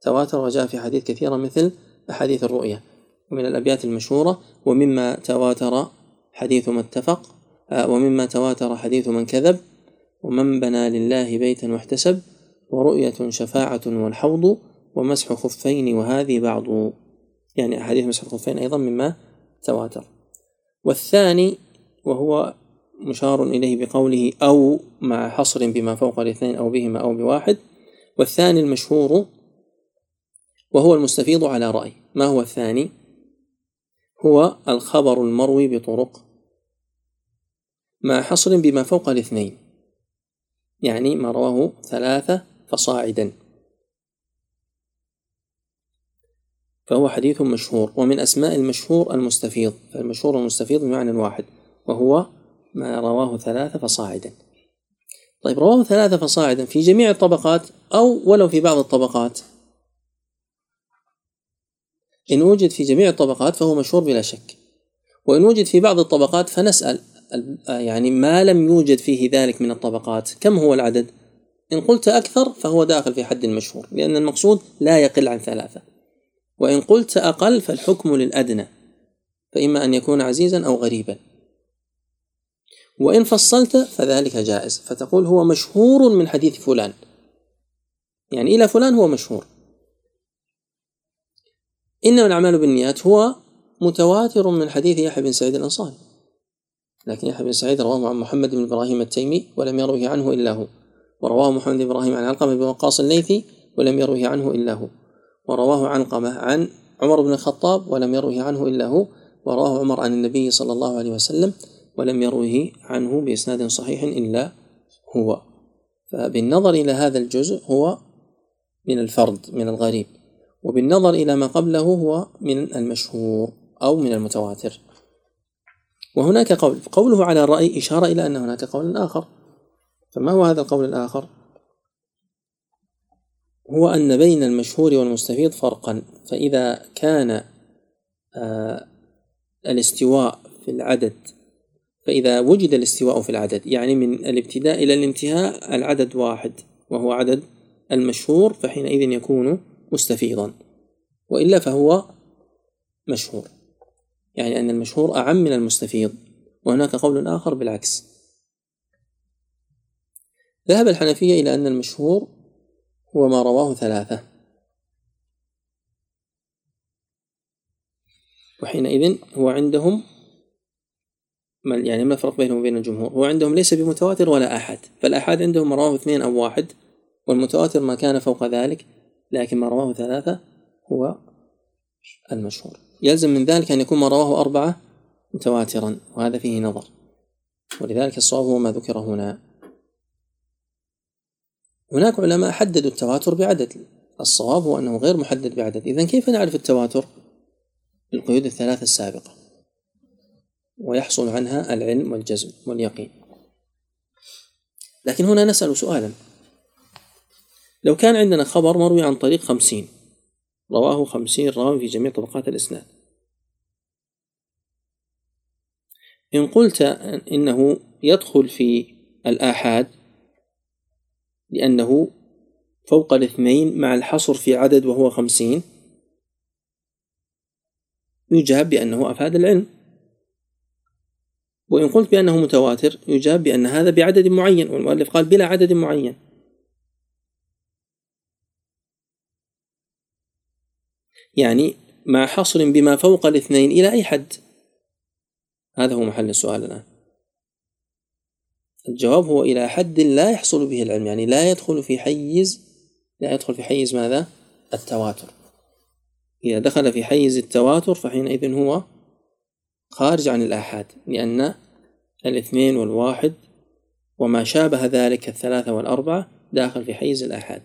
تواتر وجاء في حديث كثيرة مثل أحاديث الرؤية ومن الأبيات المشهورة ومما تواتر حديث ما اتفق آه، ومما تواتر حديث من كذب ومن بنى لله بيتا واحتسب ورؤية شفاعة والحوض ومسح خفين وهذه بعض يعني أحاديث مسح الخفين أيضا مما تواتر. والثاني وهو مشار إليه بقوله أو مع حصر بما فوق الاثنين أو بهما أو بواحد. والثاني المشهور وهو المستفيض على رأي. ما هو الثاني؟ هو الخبر المروي بطرق مع حصر بما فوق الاثنين. يعني ما رواه ثلاثة فصاعدا. فهو حديث مشهور. ومن أسماء المشهور المستفيض. فالمشهور المستفيض بمعنى واحد وهو ما رواه ثلاثة فصاعدا. طيب رواه ثلاثة فصاعدا في جميع الطبقات أو ولو في بعض الطبقات؟ إن وجد في جميع الطبقات فهو مشهور بلا شك. وإن وجد في بعض الطبقات فنسأل يعني ما لم يوجد فيه ذلك من الطبقات. كم هو العدد؟ إن قلت أكثر فهو داخل في حد المشهور لأن المقصود لا يقل عن ثلاثة. وإن قلت أقل فالحكم للأدنى فإما أن يكون عزيزا أو غريبا. وإن فصلت فذلك جائز. فتقول هو مشهور من حديث فلان. يعني إلى فلان هو مشهور. إنما الأعمال بالنيات هو متواتر من حديث يحيى بن سعيد الأنصاري. لكن يحيى بن سعيد رواه عن محمد بن إبراهيم التيمي ولم يروه عنه إلا هو. ورواه محمد بن إبراهيم عن علقمة بن وقاص الليثي ولم يروه عنه إلا هو. ورواه علقمة عن عمر بن الخطاب ولم يروه عنه إلا هو. ورواه عمر عن النبي صلى الله عليه وسلم ولم يروه عنه بإسناد صحيح إلا هو. فبالنظر إلى هذا الجزء هو من الفرد من الغريب. وبالنظر إلى ما قبله هو من المشهور أو من المتواتر. وهناك قول قوله على الرأي إشارة إلى أن هناك قول آخر. فما هو هذا القول الآخر؟ هو أن بين المشهور والمستفيض فرقا. فإذا كان آه الاستواء في العدد فإذا وجد الاستواء في العدد يعني من الابتداء إلى الانتهاء العدد واحد وهو عدد المشهور فحينئذ يكون مستفيضا. وإلا فهو مشهور يعني أن المشهور أعم من المستفيض. وهناك قول آخر بالعكس. ذهب الحنفية إلى أن المشهور هو ما رواه ثلاثة. وحينئذ هو عندهم يعني ما الفرق بينهم وبين الجمهور؟ هو عندهم ليس بمتواتر ولا أحد فالأحد عندهم ما رواه اثنين أو واحد والمتواتر ما كان فوق ذلك لكن ما رواه ثلاثة هو المشهور. يلزم من ذلك أن يكون ما رواه أربعة متواترا وهذا فيه نظر. ولذلك الصواب هو ما ذكر هنا. هناك علماء حددوا التواتر بعدد. الصواب هو أنه غير محدد بعدد. إذا كيف نعرف التواتر؟ بالقيود الثلاثة السابقة. ويحصل عنها العلم والجزم واليقين. لكن هنا نسأل سؤالا. لو كان عندنا خبر مروي عن طريق خمسين رواه خمسين راوي في جميع طبقات الإسناد. إن قلت إنه يدخل في الآحاد لأنه فوق الاثنين مع الحصر في عدد وهو خمسين يجاب بأنه أفاد العلم. وإن قلت بأنه متواتر يجاب بأن هذا بعدد معين والمؤلف قال بلا عدد معين. يعني مع حصر بما فوق الاثنين إلى أي حد؟ هذا هو محل السؤال الآن. الجواب هو إلى حد لا يحصل به العلم يعني لا يدخل في حيز لا يدخل في حيز ماذا؟ التواتر. إذا دخل في حيز التواتر فحينئذ هو خارج عن الآحاد لأن الاثنين والواحد وما شابه ذلك الثلاثة والأربعة داخل في حيز الآحاد.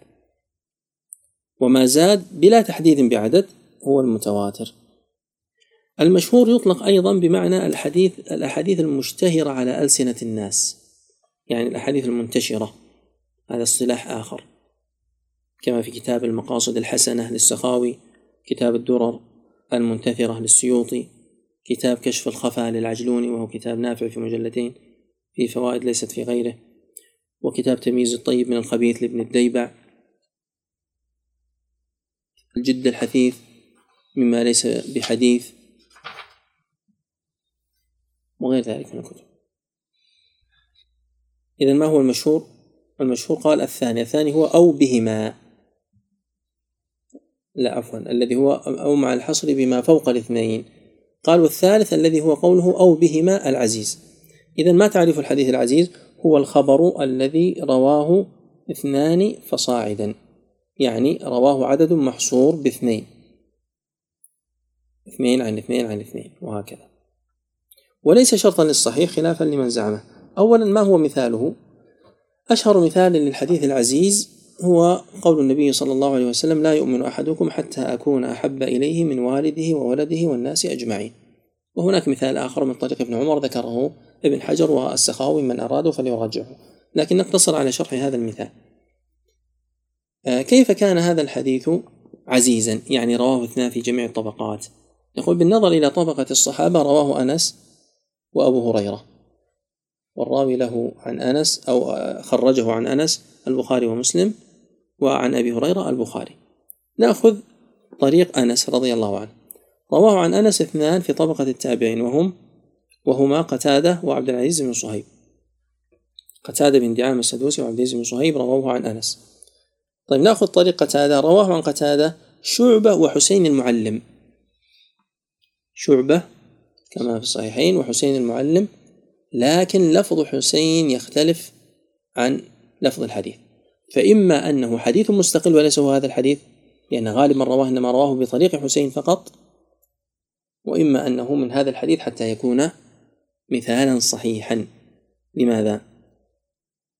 وما زاد بلا تحديد بعدد هو المتواتر. المشهور يطلق أيضا بمعنى الحديث الأحاديث المشتهرة على ألسنة الناس يعني الأحاديث المنتشرة هذا اصطلاح آخر كما في كتاب المقاصد الحسنة للسخاوي كتاب الدرر المنتثرة للسيوطي كتاب كشف الخفاء للعجلوني وهو كتاب نافع في مجلتين في فوائد ليست في غيره وكتاب تمييز الطيب من الخبيث لابن الديبع. الجد الحثيث مما ليس بحديث وغير ذلك من الكتب. إذا ما هو المشهور؟ المشهور قال الثاني الثاني هو أو بهما. لا عفوا الذي هو أو مع الحصر بما فوق الاثنين. قال والثالث الذي هو قوله أو بهما العزيز. إذا ما تعرف الحديث العزيز؟ هو الخبر الذي رواه اثنان فصاعدا. يعني رواه عدد محصور باثنين. اثنين عن اثنين عن اثنين وهكذا. وليس شرطا للصحيح خلافا لمن زعمه. أولا ما هو مثاله؟ أشهر مثال للحديث العزيز هو قول النبي صلى الله عليه وسلم لا يؤمن أحدكم حتى أكون أحب إليه من والده وولده والناس أجمعين. وهناك مثال آخر من طريق ابن عمر ذكره ابن حجر والسخاوي من أراده فليراجعه لكن نقتصر على شرح هذا المثال. آه، كيف كان هذا الحديث عزيزا؟ يعني رواه اثنان في جميع الطبقات. يقول بالنظر إلى طبقة الصحابة رواه أنس وأبو هريرة. والراوي له عن أنس أو آه، خرجه عن أنس البخاري ومسلم. وعن أبي هريرة البخاري. نأخذ طريق أنس رضي الله عنه. رواه عن أنس اثنان في طبقة التابعين وهم وهما قتادة وعبد العزيز بن صهيب. قتادة بن دعامة السدوسي وعبد العزيز بن صهيب رواه عن أنس. طيب نأخذ طريق قتادة. رواه عن قتادة شعبة وحسين المعلم. شعبة كما في الصحيحين وحسين المعلم لكن لفظ حسين يختلف عن لفظ الحديث. فإما أنه حديث مستقل وليس هو هذا الحديث لأن غالبا رواه إنما رواه بطريق حسين فقط وإما أنه من هذا الحديث حتى يكون مثالا صحيحا لماذا؟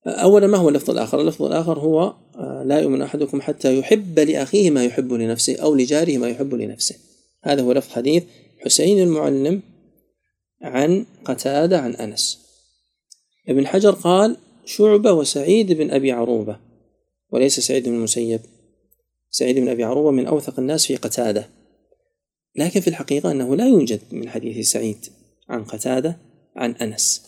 أولا ما هو اللفظ الآخر؟ اللفظ الآخر هو آه، لا يؤمن أحدكم حتى يحب لأخيه ما يحب لنفسه أو لجاره ما يحب لنفسه هذا هو لفظ حديث حسين المعلم عن قتادة عن أنس ابن حجر قال شعبة وسعيد بن أبي عروبة وليس سعيد بن المسيب. سعيد بن أبي عروبة من أوثق الناس في قتادة. لكن في الحقيقة أنه لا يوجد من حديث سعيد عن قتادة عن أنس.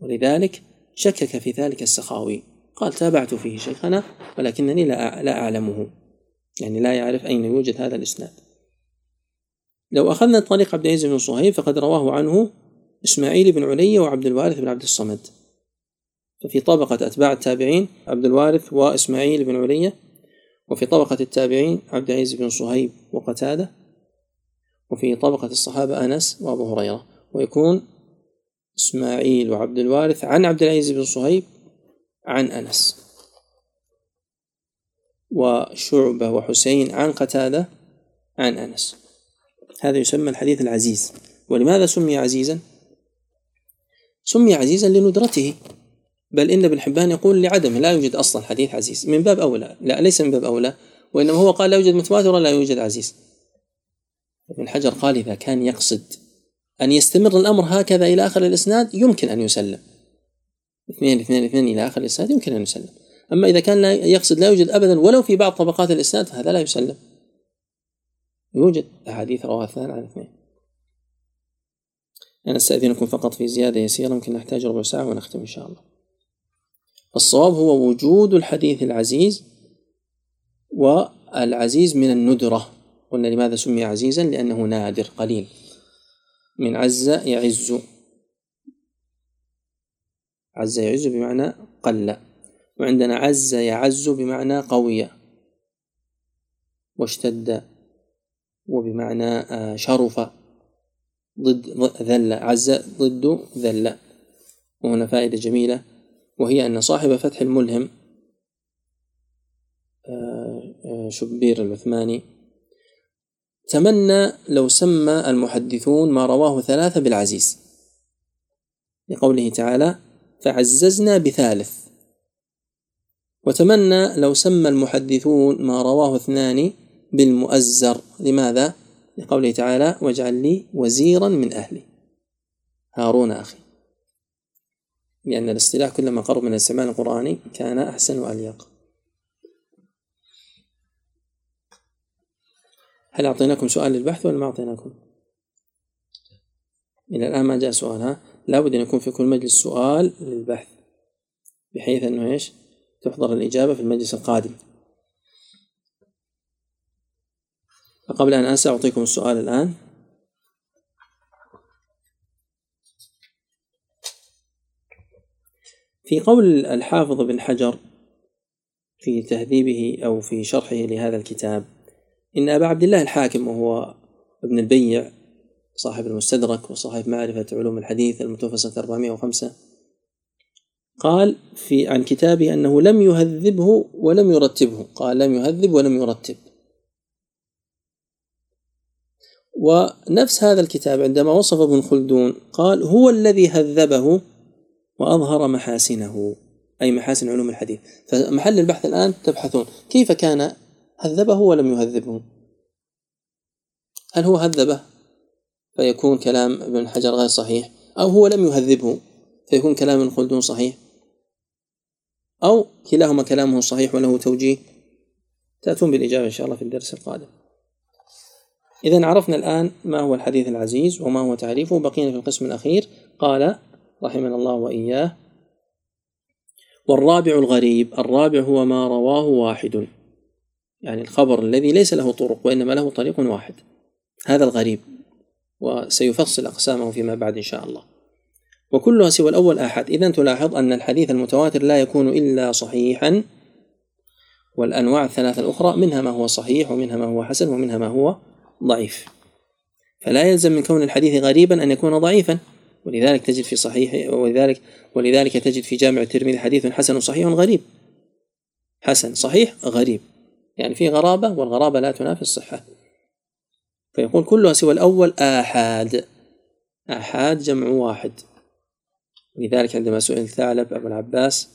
ولذلك شكك في ذلك السخاوي. قال تابعت فيه شيخنا ولكنني لا لا أعلمه. يعني لا يعرف أين يوجد هذا الإسناد. لو أخذنا طريق عبد العزيز بن صهيب فقد رواه عنه إسماعيل بن علي وعبد الوارث بن عبد الصمد. ففي طبقة أتباع التابعين عبد الوارث وإسماعيل بن علية وفي طبقة التابعين عبد العزيز بن صهيب وقتادة وفي طبقة الصحابة أنس وأبو هريرة. ويكون إسماعيل وعبد الوارث عن عبد العزيز بن صهيب عن أنس. وشعبة وحسين عن قتادة عن أنس. هذا يسمى الحديث العزيز. ولماذا سمي عزيزا؟ سمي عزيزا لندرته. بل إن ابن حبان يقول لعدمه لا يوجد أصلا حديث عزيز. من باب أولى. لا ليس من باب أولى وإنما هو قال لا يوجد متواتر ولا يوجد عزيز. ابن حجر قال إذا كان يقصد أن يستمر الأمر هكذا إلى آخر الإسناد يمكن أن يسلم. اثنين اثنين اثنين إلى آخر الإسناد يمكن أن يسلم. أما إذا كان لا يقصد لا يوجد أبدا ولو في بعض طبقات الإسناد فهذا لا يسلم. يوجد أحاديث رواها اثنان عن اثنين. أنا أستأذنكم فقط في زيادة يسيرة يمكن نحتاج ربع ساعة ونختم إن شاء الله. الصواب هو وجود الحديث العزيز والعزيز من الندرة. قلنا لماذا سمي عزيزا؟ لأنه نادر قليل. من عز يعز. عز يعز بمعنى قل. وعندنا عز يعز بمعنى قوي. واشتد وبمعنى آه، شرف. ضد ذل. عز ضد ذل. وهنا فائدة جميلة. وهي أن صاحب فتح الملهم آه، آه، شبير العثماني تمنى لو سمى المحدثون ما رواه ثلاثة بالعزيز. لقوله تعالى فعززنا بثالث وتمنى لو سمى المحدثون ما رواه اثنان بالمؤزر. لماذا؟ لقوله تعالى واجعل لي وزيرا من أهلي هارون أخي. لأن الاصطلاح كلما قرب من الاستعمال القرآني كان أحسن وأليق. هل أعطيناكم سؤال للبحث ولا ما أعطيناكم؟ إلى الآن ما جاء سؤال ها؟ لابد أن يكون في كل مجلس سؤال للبحث بحيث أنه إيش؟ تحضر الإجابة في المجلس القادم. فقبل أن أنسى أعطيكم السؤال الآن. في قول الحافظ بن حجر في تهذيبه أو في شرحه لهذا الكتاب إن أبا عبد الله الحاكم وهو ابن البيع صاحب المستدرك وصاحب معرفة علوم الحديث المتوفى سنة 405 قال في عن كتابه أنه لم يهذبه ولم يرتبه قال لم يهذب ولم يرتب. ونفس هذا الكتاب عندما وصف ابن خلدون قال هو الذي هذبه وأظهر محاسنه أي محاسن علوم الحديث. فمحل البحث الآن تبحثون كيف كان هذبه ولم يهذبه؟ هل هو هذبه؟ فيكون كلام ابن حجر غير صحيح. أو هو لم يهذبه فيكون كلام ابن خلدون صحيح. أو كلاهما كلامه صحيح وله توجيه. تأتون بالإجابة إن شاء الله في الدرس القادم. إذا عرفنا الآن ما هو الحديث العزيز وما هو تعريفه. بقينا في القسم الأخير. قال رحمنا الله وإياه. والرابع الغريب الرابع هو ما رواه واحد. يعني الخبر الذي ليس له طرق وإنما له طريق واحد. هذا الغريب وسيفصل أقسامه فيما بعد إن شاء الله. وكلها سوى الأول آحاد إذا تلاحظ أن الحديث المتواتر لا يكون إلا صحيحا والأنواع الثلاثة الأخرى منها ما هو صحيح ومنها ما هو حسن ومنها ما هو ضعيف. فلا يلزم من كون الحديث غريبا أن يكون ضعيفا. ولذلك تجد في صحيح ولذلك ولذلك تجد في جامع الترمذي حديث حسن صحيح غريب. حسن صحيح غريب. يعني في غرابة والغرابة لا تنافي الصحة. فيقول كلها سوى الأول آحاد. آحاد جمع واحد. لذلك عندما سئل ثعلب أبو العباس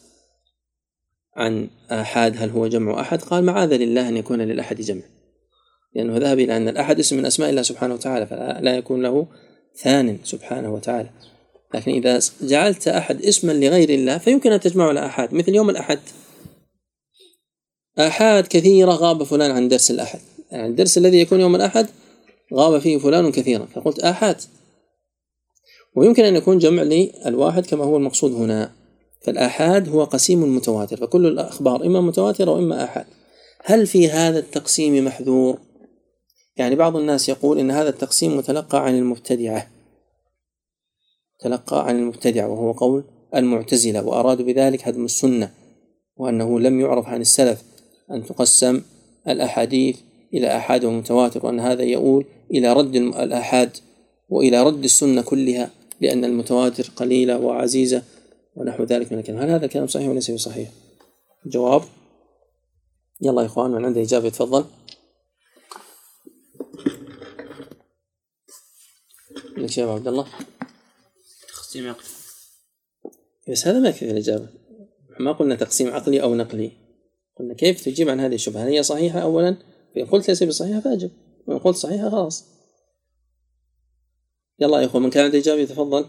عن آحاد هل هو جمع أحد؟ قال معاذ لله أن يكون للأحد جمع. لأنه ذهب إلى أن الأحد اسم من أسماء الله سبحانه وتعالى فلا يكون له ثان سبحانه وتعالى. لكن إذا جعلت أحد اسما لغير الله فيمكن أن تجمعه على أحد مثل يوم الأحد. آحاد كثيرة غاب فلان عن درس الأحد. يعني الدرس الذي يكون يوم الأحد غاب فيه فلان كثيرا. فقلت آحاد. ويمكن أن يكون جمع للواحد كما هو المقصود هنا. فالآحاد هو قسيم متواتر. فكل الأخبار إما متواترة وإما آحاد. هل في هذا التقسيم محذور؟ يعني بعض الناس يقول إن هذا التقسيم متلقى عن المبتدعة. تلقى عن المبتدعة وهو قول المعتزلة وأرادوا بذلك هدم السنة وأنه لم يعرف عن السلف أن تقسم الأحاديث إلى أحاد ومتواتر وأن هذا يؤول إلى رد الآحاد وإلى رد السنة كلها لأن المتواتر قليلة وعزيزة ونحو ذلك من الكلام. هل هذا الكلام صحيح وليس بصحيح؟ جواب؟ يلا يا إخوان من عنده إجابة يتفضل. لك شيخ عبد الله.
تقسيم عقلي.
بس هذا ما يكفي الإجابة؟ ما قلنا تقسيم عقلي أو نقلي. قلنا كيف تجيب عن هذه الشبهة؟ هل هي صحيحة أولا؟ فإن قلت ليس بصحيحة فأجب. وإن قلت صحيحة خلاص. يلا يا إخوة من كان عنده إجابة يتفضل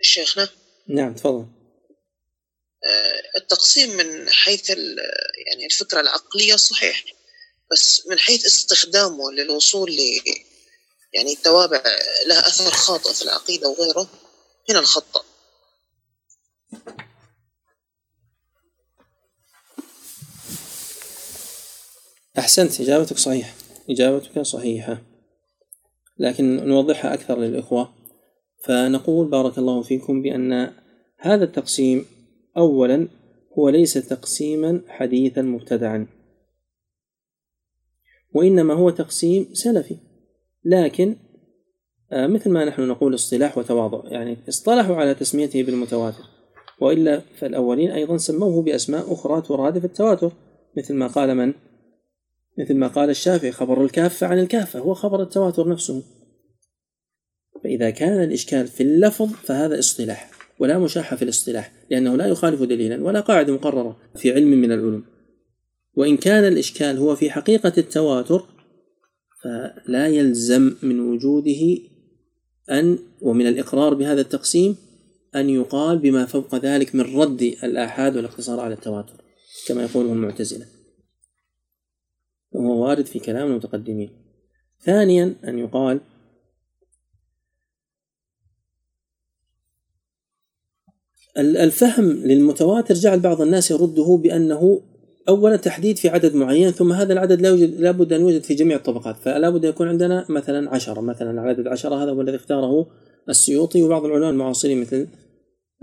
شيخنا
نعم تفضل.
آه، التقسيم من حيث يعني الفكرة العقلية صحيح بس من حيث استخدامه للوصول ل يعني توابع لها أثر خاطئ في العقيدة وغيره هنا الخطأ.
أحسنت إجابتك صحيحة. إجابتك صحيحة. لكن نوضحها أكثر للإخوة. فنقول بارك الله فيكم بأن هذا التقسيم أولا هو ليس تقسيما حديثا مبتدعا وإنما هو تقسيم سلفي. لكن آه، مثل ما نحن نقول اصطلاح وتواضع يعني اصطلحوا على تسميته بالمتواتر. وإلا فالأولين أيضا سموه بأسماء أخرى ترادف التواتر مثل ما قال من؟ مثل ما قال الشافعي خبر الكافة عن الكافة هو خبر التواتر نفسه. فإذا كان الإشكال في اللفظ فهذا اصطلاح. ولا مشاحة في الاصطلاح لأنه لا يخالف دليلا ولا قاعدة مقررة في علم من العلوم. وإن كان الإشكال هو في حقيقة التواتر فلا يلزم من وجوده أن ومن الإقرار بهذا التقسيم أن يقال بما فوق ذلك من رد الآحاد والاقتصار على التواتر كما يقوله المعتزلة. وهو وارد في كلام المتقدمين. ثانيا أن يقال الفهم للمتواتر جعل بعض الناس يرده بأنه اولا تحديد في عدد معين ثم هذا العدد لا يوجد لابد أن يوجد في جميع الطبقات فلا بد يكون عندنا مثلا عشرة مثلا عدد عشرة هذا هو الذي اختاره السيوطي وبعض العلماء المعاصرين مثل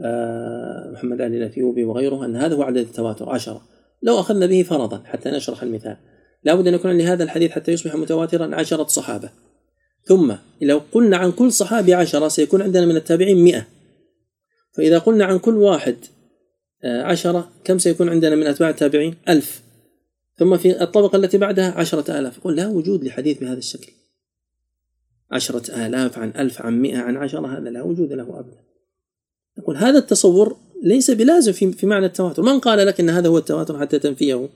آه، محمد علي الأثيوبي وغيره أن هذا هو عدد التواتر عشرة. لو أخذنا به فرضا حتى نشرح المثال لا بد أن يكون لهذا الحديث حتى يصبح متواترا عشرة صحابة. ثم لو قلنا عن كل صحابي عشرة سيكون عندنا من التابعين مئة. فإذا قلنا عن كل واحد آه، عشرة كم سيكون عندنا من أتباع التابعين؟ ألف. ثم في الطبقة التي بعدها عشرة آلاف. يقول لا وجود لحديث بهذا الشكل. عشرة آلاف عن ألف عن مئة عن عشرة هذا لا وجود له أبدا. يقول هذا التصور ليس بلازم في, في معنى التواتر. من قال لك أن هذا هو التواتر حتى تنفيه؟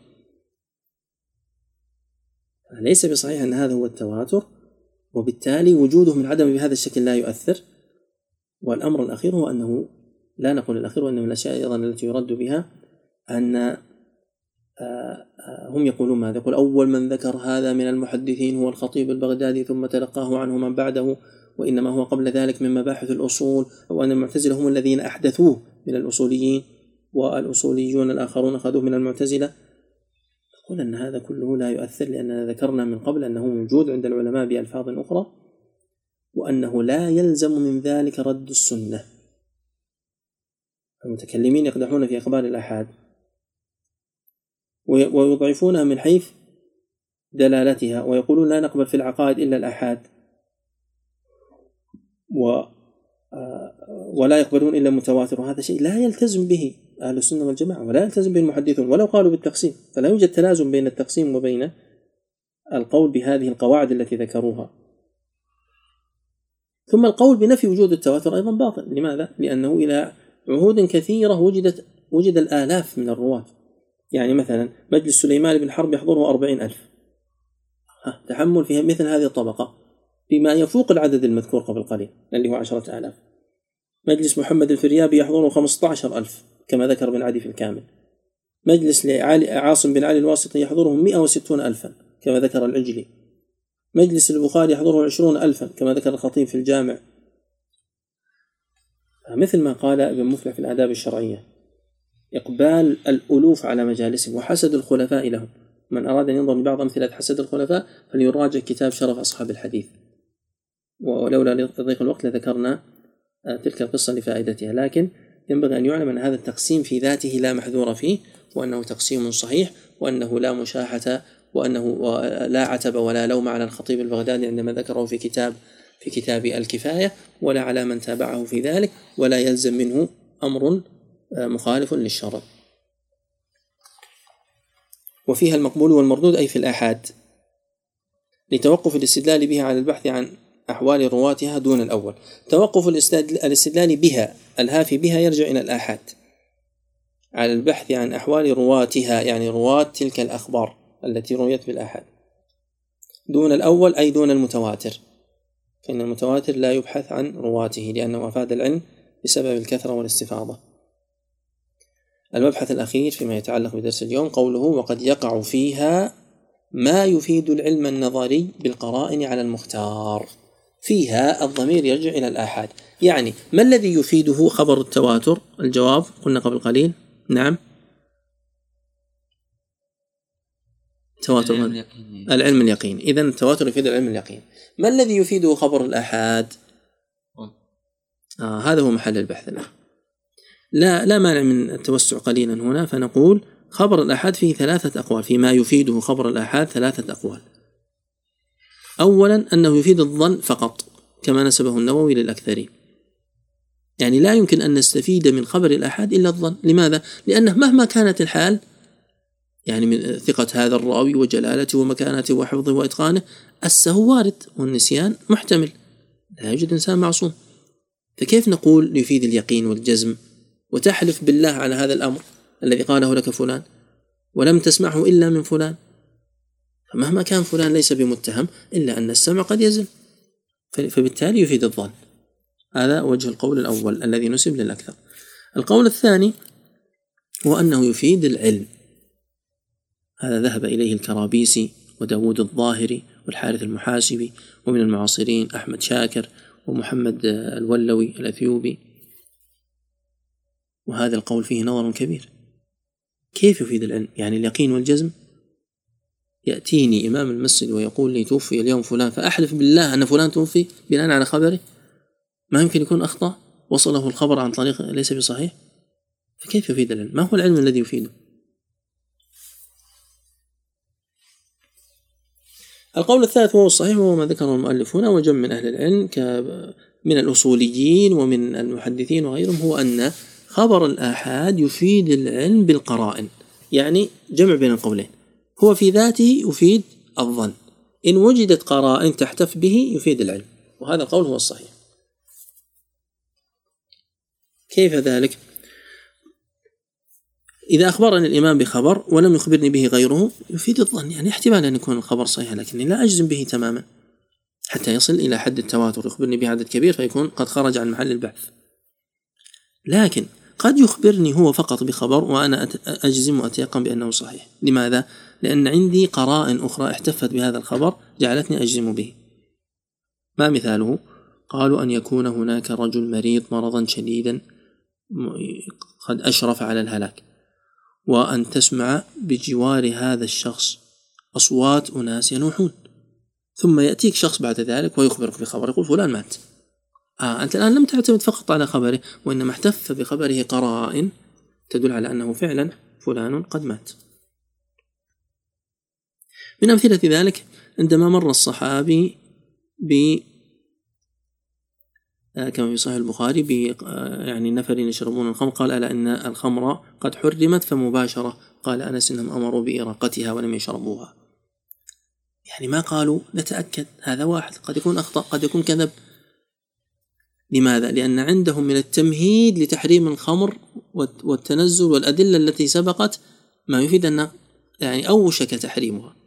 ليس بصحيح أن هذا هو التواتر وبالتالي وجوده من عدم بهذا الشكل لا يؤثر. والأمر الأخير هو أنه لا نقول الأخير وإن من الأشياء أيضا التي يرد بها أن آه، آه، هم يقولون ماذا؟ يقول أول من ذكر هذا من المحدثين هو الخطيب البغدادي ثم تلقاه عنه من بعده وإنما هو قبل ذلك من مباحث الأصول وأن المعتزلة هم الذين أحدثوه من الأصوليين والأصوليون الآخرون أخذوه من المعتزلة نقول أن هذا كله لا يؤثر لأننا ذكرنا من قبل أنه موجود عند العلماء بألفاظ أخرى وأنه لا يلزم من ذلك رد السنة المتكلمين يقدحون في أخبار الآحاد. ويضعفونها من حيث دلالتها ويقولون لا نقبل في العقائد إلا الآحاد. و آه، ولا يقبلون إلا المتواتر. وهذا شيء لا يلتزم به أهل السنة والجماعة ولا يلتزم به المحدثون. ولو قالوا بالتقسيم فلا يوجد تلازم بين التقسيم وبين القول بهذه القواعد التي ذكروها. ثم القول بنفي وجود التواتر أيضا باطل. لماذا؟ لأنه إلى عهود كثيرة وجدت وجد الآلاف من الرواة. يعني مثلا مجلس سليمان بن حرب يحضره أربعين ألف. تحمل في مثل هذه الطبقة بما يفوق العدد المذكور قبل قليل اللي هو عشرة آلاف. مجلس محمد الفريابي يحضره خمسة عشر ألف كما ذكر ابن عدي في الكامل. مجلس لعلي عاصم بن علي الواسطي يحضره مئة وستون ألفا كما ذكر العجلي. مجلس البخاري يحضره عشرون ألفا كما ذكر الخطيب في الجامع. مثل ما قال ابن مفلح في الآداب الشرعية. إقبال الألوف على مجالسهم وحسد الخلفاء لهم. من أراد أن ينظر لبعض أمثلة حسد الخلفاء فليراجع كتاب شرف أصحاب الحديث. ولولا ضيق الوقت لذكرنا آه، تلك القصة لفائدتها. لكن ينبغي أن يعلم أن هذا التقسيم في ذاته لا محذور فيه وأنه تقسيم صحيح وأنه لا مشاحة وأنه لا عتب ولا لوم على الخطيب البغدادي عندما ذكره في كتاب في كتاب الكفاية ولا على من تابعه في ذلك ولا يلزم منه أمر آه، مخالف للشرع. وفيها المقبول والمردود أي في الآحاد. لتوقف الاستدلال بها على البحث عن أحوال رواتها دون الأول. توقف الاستدلال بها الهافي بها يرجع إلى الآحاد. على البحث عن أحوال رواتها يعني رواة تلك الأخبار التي رويت بالآحاد. دون الأول أي دون المتواتر. فإن المتواتر لا يبحث عن رواته لأنه أفاد العلم بسبب الكثرة والاستفاضة. المبحث الأخير فيما يتعلق بدرس اليوم قوله وقد يقع فيها ما يفيد العلم النظري بالقرائن على المختار. فيها الضمير يرجع إلى الآحاد. يعني ما الذي يفيده خبر التواتر؟ الجواب قلنا قبل قليل. نعم. تواتر العلم اليقيني. اليقيني. إذا التواتر يفيد العلم اليقيني. ما الذي يفيده خبر الآحاد؟ آه هذا هو محل البحث الآن. لا لا مانع من التوسع قليلا هنا فنقول خبر الآحاد فيه ثلاثة أقوال فيما يفيده خبر الآحاد ثلاثة أقوال. أولا أنه يفيد الظن فقط كما نسبه النووي للأكثرين. يعني لا يمكن أن نستفيد من خبر الآحاد إلا الظن. لماذا؟ لأنه مهما كانت الحال يعني من ثقة هذا الرأوي وجلالته ومكانته وحفظه وإتقانه السهو وارد والنسيان محتمل. لا يوجد إنسان معصوم. فكيف نقول يفيد اليقين والجزم وتحلف بالله على هذا الأمر الذي قاله لك فلان ولم تسمعه إلا من فلان؟ فمهما كان فلان ليس بمتهم إلا أن السمع قد يزل. فبالتالي يفيد الظن. هذا وجه القول الأول الذي نسب للأكثر. القول الثاني هو أنه يفيد العلم. هذا ذهب إليه الكرابيسي وداود الظاهري والحارث المحاسبي ومن المعاصرين أحمد شاكر ومحمد الولوي الأثيوبي. وهذا القول فيه نظر كبير. كيف يفيد العلم؟ يعني اليقين والجزم؟ يأتيني إمام المسجد ويقول لي توفي اليوم فلان فأحلف بالله أن فلان توفي بناء على خبره ما يمكن يكون أخطأ؟ وصله الخبر عن طريق ليس بصحيح؟ فكيف يفيد العلم؟ ما هو العلم الذي يفيده؟ القول الثالث وهو الصحيح وهو ما ذكره المؤلف هنا وجم من أهل العلم من الأصوليين ومن المحدثين وغيرهم هو أن خبر الآحاد يفيد العلم بالقرائن يعني جمع بين القولين هو في ذاته يفيد الظن إن وجدت قرائن تحتف به يفيد العلم وهذا القول هو الصحيح كيف ذلك؟ إذا أخبرني الإمام بخبر ولم يخبرني به غيره يفيد الظن يعني احتمال أن يكون الخبر صحيح لكني لا أجزم به تماما. حتى يصل إلى حد التواتر يخبرني به عدد كبير فيكون قد خرج عن محل البحث. لكن قد يخبرني هو فقط بخبر وأنا أجزم وأتيقن بأنه صحيح. لماذا؟ لأن عندي قرائن أخرى احتفت بهذا الخبر جعلتني أجزم به. ما مثاله؟ قالوا أن يكون هناك رجل مريض مرضا شديدا قد أشرف على الهلاك. وأن تسمع بجوار هذا الشخص. أصوات أناس ينوحون. ثم يأتيك شخص بعد ذلك ويخبرك بخبر يقول فلان مات. آه أنت الآن لم تعتمد فقط على خبره وإنما احتف بخبره قرائن تدل على أنه فعلا فلان قد مات. من أمثلة ذلك عندما مر الصحابي ب كما في صحيح البخاري آه، يعني نفر يشربون الخمر قال ألا إن الخمر قد حرمت فمباشرة؟ قال أنس إنهم أمروا بإراقتها ولم يشربوها. يعني ما قالوا؟ نتأكد هذا واحد قد يكون أخطأ قد يكون كذب. لماذا؟ لأن عندهم من التمهيد لتحريم الخمر والتنزل والأدلة التي سبقت ما يفيد أن يعني أوشك تحريمها.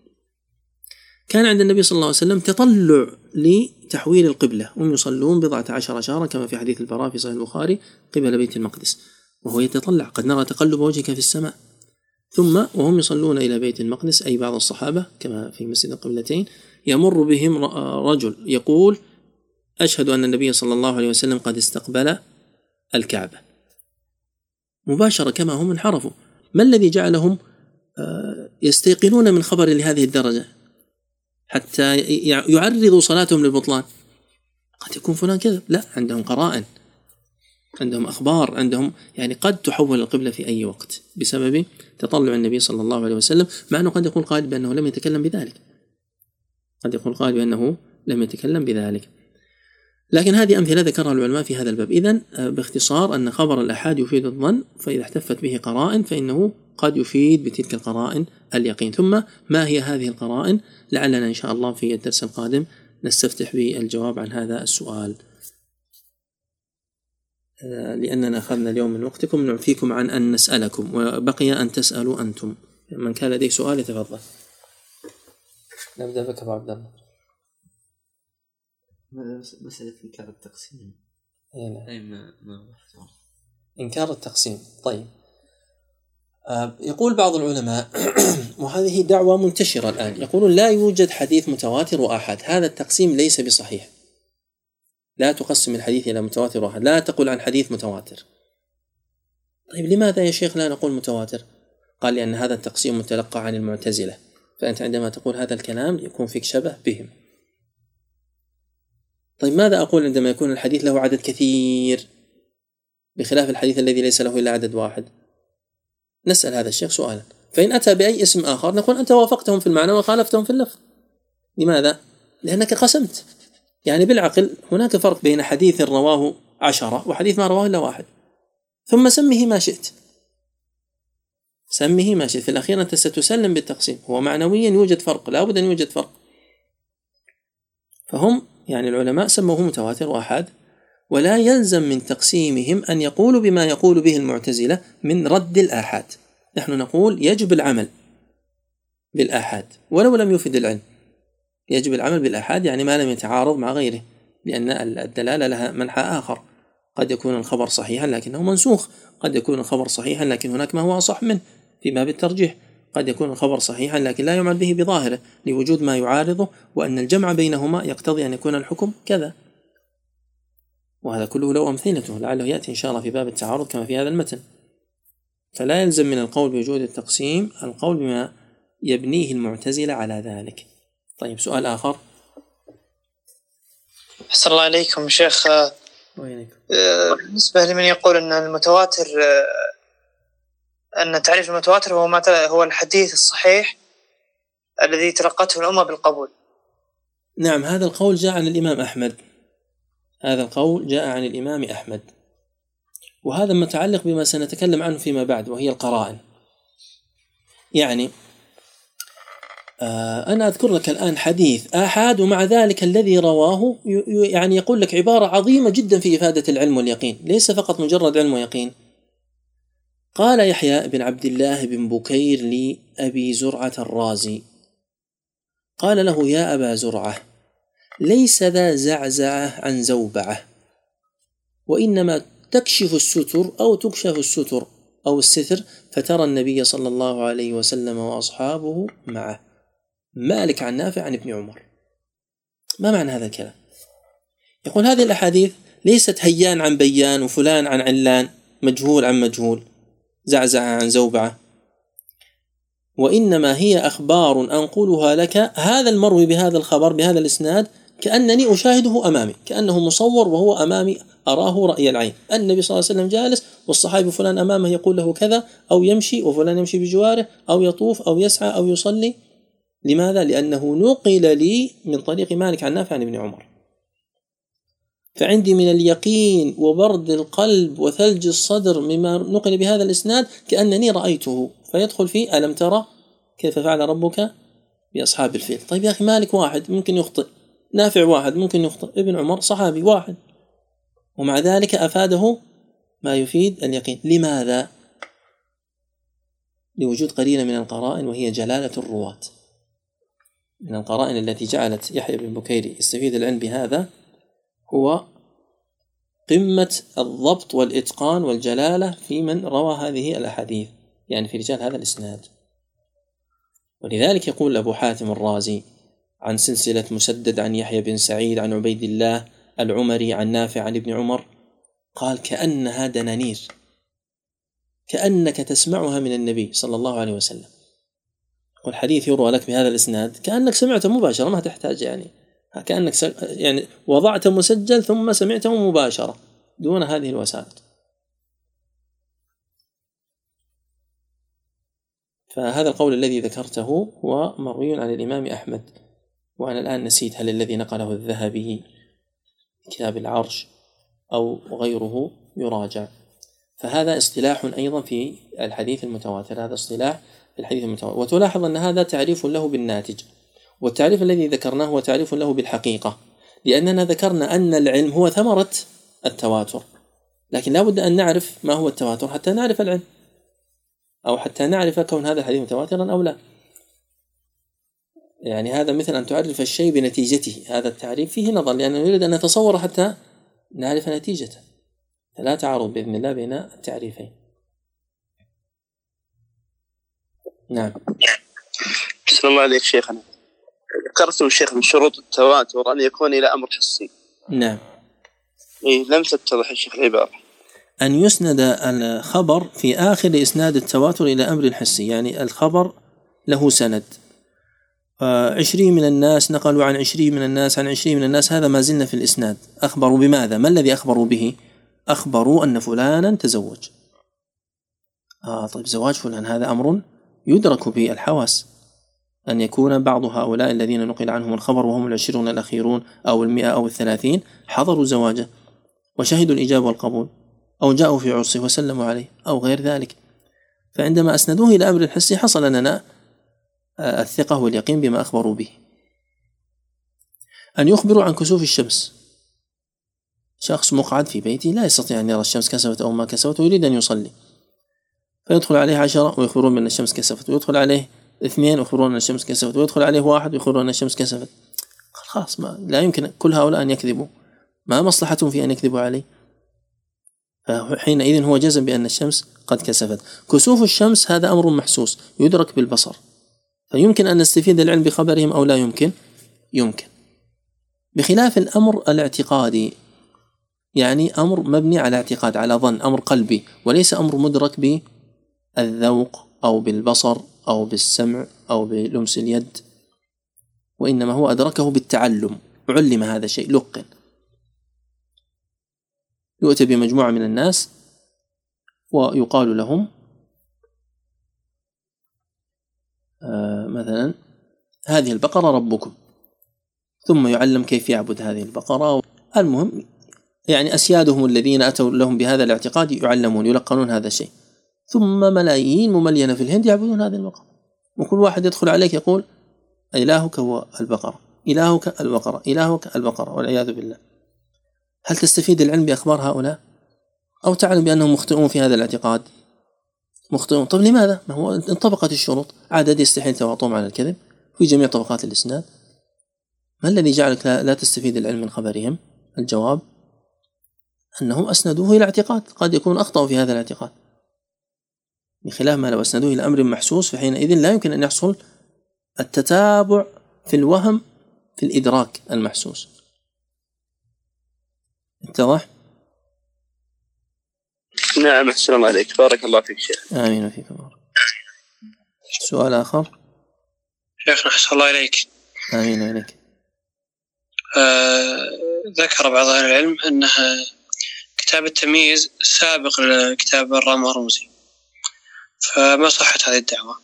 كان عند النبي صلى الله عليه وسلم تطلع لتحويل القبلة. هم يصلون بضعة عشر شهرا كما في حديث البراء في صحيح البخاري قبل بيت المقدس. وهو يتطلع. قد نرى تقلب وجهك في السماء. ثم وهم يصلون إلى بيت المقدس أي بعض الصحابة كما في مسجد القبلتين يمر بهم رجل يقول أشهد أن النبي صلى الله عليه وسلم قد استقبل الكعبة. مباشرة كما هم انحرفوا. ما الذي جعلهم آه، يستيقنون من خبر لهذه الدرجة؟ حتى يعرضوا صلاتهم للبطلان. قد يكون فلان كذب. لا عندهم قرائن عندهم أخبار عندهم يعني قد تحول القبلة في أي وقت بسبب تطلع النبي صلى الله عليه وسلم مع أنه قد يقول قائل بأنه لم يتكلم بذلك. قد يقول قائل بأنه لم يتكلم بذلك. لكن هذه أمثلة ذكرها العلماء في هذا الباب. إذا آه، باختصار أن خبر الأحاد يفيد الظن فإذا احتفت به قرائن فإنه قد يفيد بتلك القرائن اليقين. ثم ما هي هذه القرائن؟ لعلنا إن شاء الله في الدرس القادم نستفتح بالجواب عن هذا السؤال. آه، لأننا أخذنا اليوم من وقتكم نعفيكم عن أن نسألكم وبقي أن تسألوا أنتم. من كان لديه سؤال يتفضل. نبدأ بك أبو عبد الله.
مسألة إنكار التقسيم؟
أي
أي ما ما
إنكار التقسيم. طيب. يقول بعض العلماء وهذه دعوة منتشرة الآن. يقولون لا يوجد حديث متواتر وآحاد. هذا التقسيم ليس بصحيح. لا تقسم الحديث إلى متواتر وآحاد. لا تقول عن حديث متواتر. طيب لماذا يا شيخ لا نقول متواتر؟ قال لأن هذا التقسيم متلقى عن المعتزلة. فأنت عندما تقول هذا الكلام يكون فيك شبه بهم. طيب ماذا أقول عندما يكون الحديث له عدد كثير؟ بخلاف الحديث الذي ليس له إلا عدد واحد. نسأل هذا الشيخ سؤالا. فإن أتى بأي اسم آخر نقول أنت وافقتهم في المعنى وخالفتهم في اللفظ. لماذا؟ لأنك قسمت. يعني بالعقل هناك فرق بين حديث رواه عشرة وحديث ما رواه إلا واحد. ثم سمه ما شئت. سمه ما شئت. في الأخير أنت ستسلم بالتقسيم. هو معنويا يوجد فرق. لابد أن يوجد فرق. فهم يعني العلماء سموه متواتر وآحاد ولا يلزم من تقسيمهم أن يقولوا بما يقول به المعتزلة من رد الآحاد. نحن نقول يجب العمل بالآحاد ولو لم يفد العلم. يجب العمل بالآحاد يعني ما لم يتعارض مع غيره لأن الدلالة لها منحى آخر. قد يكون الخبر صحيحا لكنه منسوخ قد يكون الخبر صحيحا لكن هناك ما هو أصح منه في باب الترجيح قد يكون الخبر صحيحا لكن لا يعمل به بظاهره لوجود ما يعارضه وأن الجمع بينهما يقتضي أن يكون الحكم كذا. وهذا كله له أمثلته لعله يأتي إن شاء الله في باب التعارض كما في هذا المتن. فلا يلزم من القول بوجود التقسيم القول بما يبنيه المعتزلة على ذلك. طيب سؤال آخر.
أحسن الله عليكم شيخ.
وينكم
آه، بالنسبة لمن يقول أن المتواتر آه، أن تعريف المتواتر هو ما هو الحديث الصحيح الذي تلقته الأمة بالقبول.
نعم هذا القول جاء عن الإمام أحمد. هذا القول جاء عن الإمام أحمد. وهذا متعلق بما سنتكلم عنه فيما بعد وهي القرائن. يعني آه أنا أذكر لك الآن حديث آحاد ومع ذلك الذي رواه يعني يقول لك عبارة عظيمة جدا في إفادة العلم واليقين ليس فقط مجرد علم ويقين. قال يحيى بن عبد الله بن بكير لأبي زرعة الرازي قال له يا أبا زرعة ليس ذا زعزعة عن زوبعة وإنما تكشف الستر أو تكشف الستر أو الستر فترى النبي صلى الله عليه وسلم وأصحابه معه. مالك عن نافع عن ابن عمر. ما معنى هذا الكلام؟ يقول هذه الأحاديث ليست هيان عن بيان وفلان عن علان مجهول عن مجهول زعزعة عن زوبعة. وإنما هي أخبار أنقلها لك هذا المروي بهذا الخبر بهذا الإسناد كأنني أشاهده أمامي كأنه مصور وهو أمامي أراه رأي العين. النبي صلى الله عليه وسلم جالس والصحابي فلان أمامه يقول له كذا أو يمشي وفلان يمشي بجواره أو يطوف أو يسعى أو يصلي. لماذا؟ لأنه نقل لي من طريق مالك عن نافع عن ابن عمر. فعندي من اليقين وبرد القلب وثلج الصدر مما نقل بهذا الإسناد كأنني رأيته. فيدخل في ألم ترى كيف فعل ربك بأصحاب الفيل. طيب يا أخي مالك واحد ممكن يخطئ. نافع واحد ممكن يخطئ ابن عمر صحابي واحد. ومع ذلك أفاده ما يفيد اليقين. لماذا؟ لوجود قرينة من القرائن وهي جلالة الرواة. من القرائن التي جعلت يحيى بن بكير يستفيد العلم بهذا هو قمة الضبط والإتقان والجلالة في من روى هذه الأحاديث يعني في رجال هذا الإسناد. ولذلك يقول أبو حاتم الرازي عن سلسلة مسدد عن يحيى بن سعيد عن عبيد الله العمري عن نافع عن ابن عمر. قال كأنها دنانير كأنك تسمعها من النبي صلى الله عليه وسلم. والحديث يروى لك بهذا الإسناد. كأنك سمعته مباشرة ما تحتاج يعني. كأنك. يعني وضعت مسجل ثم سمعته مباشرة دون هذه الوسائط فهذا القول الذي ذكرته هو مروي عن الإمام أحمد. وأنا الآن نسيت هل الذي نقله الذهبي كتاب العرش أو غيره يراجع. فهذا اصطلاح أيضا في الحديث المتواتر هذا اصطلاح في الحديث المتواتر. وتلاحظ أن هذا تعريف له بالناتج. والتعريف الذي ذكرناه هو تعريف له بالحقيقة لأننا ذكرنا أن العلم هو ثمرة التواتر. لكن لا بد أن نعرف ما هو التواتر حتى نعرف العلم أو حتى نعرف كون هذا الحديث متواترا أو لا. يعني هذا مثل أن تعرف الشيء بنتيجته. هذا التعريف فيه نظر لأنه يريد أن نتصور حتى نعرف نتيجته. فلا تعارض بإذن الله بين التعريفين. نعم.
بسم الله عليك شيخنا. ذكرتم الشيخ من شروط التواتر أن يكون إلى أمر حسي.
نعم.
إيه لم تتضح الشيخ العبارة.
أن يسند الخبر في آخر إسناد التواتر إلى أمر حسي يعني الخبر له سند. عشرين من الناس نقلوا عن عشرين من الناس عن عشرين من الناس هذا ما زلنا في الإسناد أخبروا بماذا؟ ما الذي أخبروا به؟ أخبروا أن فلانا تزوج آه طيب زواج فلان هذا أمر يدرك بالحواس أن يكون بعض هؤلاء الذين نقل عنهم الخبر وهم العشرون الأخيرون أو المئة أو الثلاثين حضروا زواجه وشهدوا الإجابة والقبول أو جاءوا في عرسه وسلموا عليه أو غير ذلك فعندما أسندوه إلى أمر الحسي حصل لنا الثقة واليقين بما أخبروا به. أن يخبروا عن كسوف الشمس. شخص مقعد في بيته لا يستطيع أن يرى الشمس كسفت أو ما كسفت ويريد أن يصلي. فيدخل عليه عشرة ويخبرون بأن الشمس كسفت ويدخل عليه اثنين ويخبرون أن الشمس كسفت ويدخل عليه واحد ويخبرون أن الشمس كسفت. خلاص ما لا يمكن كل هؤلاء أن يكذبوا. ما مصلحتهم في أن يكذبوا عليه؟ فحينئذ هو جزم بأن الشمس قد كسفت. كسوف الشمس هذا أمر محسوس يدرك بالبصر. فيمكن أن نستفيد العلم بخبرهم أو لا يمكن؟ يمكن. بخلاف الأمر الاعتقادي يعني أمر مبني على اعتقاد على ظن أمر قلبي وليس أمر مدرك بالذوق أو بالبصر أو بالسمع أو بلمس اليد وإنما هو أدركه بالتعلم. علم هذا الشيء لقن. يؤتى بمجموعة من الناس ويقال لهم آه مثلا هذه البقرة ربكم. ثم يعلم كيف يعبد هذه البقرة. المهم يعني أسيادهم الذين أتوا لهم بهذا الاعتقاد يعلمون يلقنون هذا الشيء. ثم ملايين مملينة في الهند يعبدون هذه البقرة. وكل واحد يدخل عليك يقول إلهك هو البقرة إلهك البقرة إلهك البقرة والعياذ بالله. هل تستفيد العلم بأخبار هؤلاء؟ أو تعلم بأنهم مخطئون في هذا الاعتقاد؟ مخطئون. طب لماذا؟ ما هو انطبقت الشروط. عدد يستحيل تواطؤهم على الكذب في جميع طبقات الإسناد. ما الذي جعلك لا تستفيد العلم من خبرهم؟ الجواب أنهم أسندوه إلى اعتقاد. قد يكون أخطأوا في هذا الاعتقاد. بخلاف ما لو أسندوه إلى أمر محسوس فحينئذ لا يمكن أن يحصل التتابع في الوهم في الإدراك المحسوس. اتضح؟
نعم أحسن الله عليك. بارك الله فيك شيخ.
آمين وفيك بارك سؤال آخر؟
شيخنا أحسن الله إليك.
آمين وإليك.
آه ذكر بعض أهل العلم أنها كتاب التمييز سابق لكتاب الرام هرمزي فما صحة هذه الدعوة؟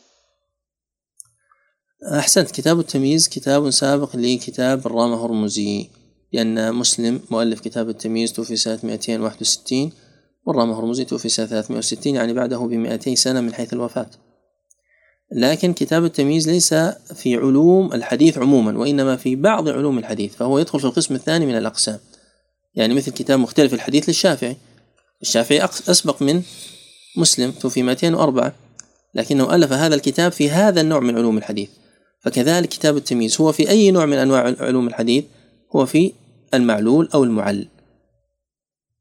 أحسنت. كتاب التمييز كتاب سابق لكتاب الرام هرمزي لأن مسلم مؤلف كتاب التمييز توفي سنة 261 والرام هرمزي توفي سنة 360 يعني بعده ب 200 سنة من حيث الوفاة. لكن كتاب التمييز ليس في علوم الحديث عموما وإنما في بعض علوم الحديث فهو يدخل في القسم الثاني من الأقسام. يعني مثل كتاب مختلف الحديث للشافعي. الشافعي أسبق من مسلم توفي 204 لكنه ألف هذا الكتاب في هذا النوع من علوم الحديث. فكذلك كتاب التمييز هو في أي نوع من أنواع علوم الحديث؟ هو في المعلول أو المعل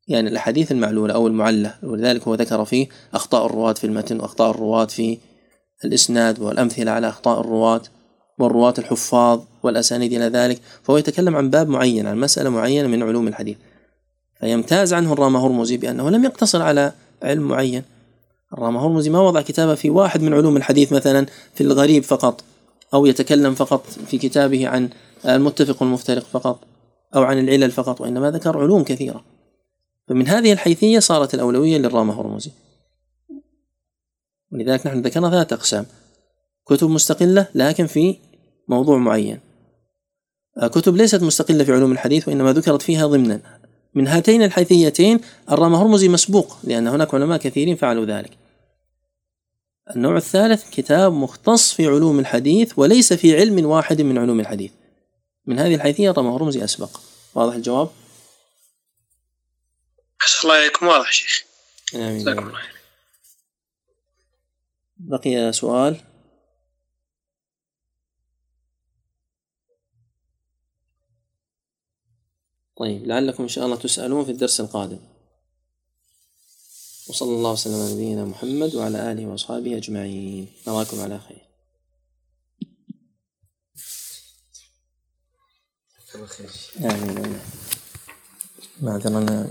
يعني الأحاديث المعلولة أو المعلة ولذلك هو ذكر فيه أخطاء الرواة في المتن وأخطاء الرواة في الإسناد والأمثلة على أخطاء الرواة والرواة الحفاظ والأسانيد إلى ذلك فهو يتكلم عن باب معين عن مسألة معينة من علوم الحديث. فيمتاز عنه الرامة هرمزي بأنه لم يقتصر على علم معين. الرامة هرمزي ما وضع كتابه في واحد من علوم الحديث مثلا في الغريب فقط أو يتكلم فقط في كتابه عن المتفق والمفترق فقط أو عن العلل فقط وإنما ذكر علوم كثيرة. فمن هذه الحيثية صارت الأولوية للرامة هرمزي. ولذلك نحن ذكرنا ثلاثة أقسام. كتب مستقلة لكن في موضوع معين. كتب ليست مستقلة في علوم الحديث وإنما ذكرت فيها ضمنا. من هاتين الحيثيتين الرامة هرمزي مسبوق لأن هناك علماء كثيرين فعلوا ذلك. النوع الثالث كتاب مختص في علوم الحديث وليس في علم واحد من علوم الحديث. من هذه الحيثية الرامة هرمزي أسبق. واضح الجواب؟
أحسن الله عليكم واضح شيخ.
آمين. بقي سؤال. طيب لعلكم إن شاء الله تسألون في الدرس القادم. وصلى الله وسلم على نبينا محمد وعلى آله وأصحابه أجمعين. نراكم على خير. آمين. آمين معذرة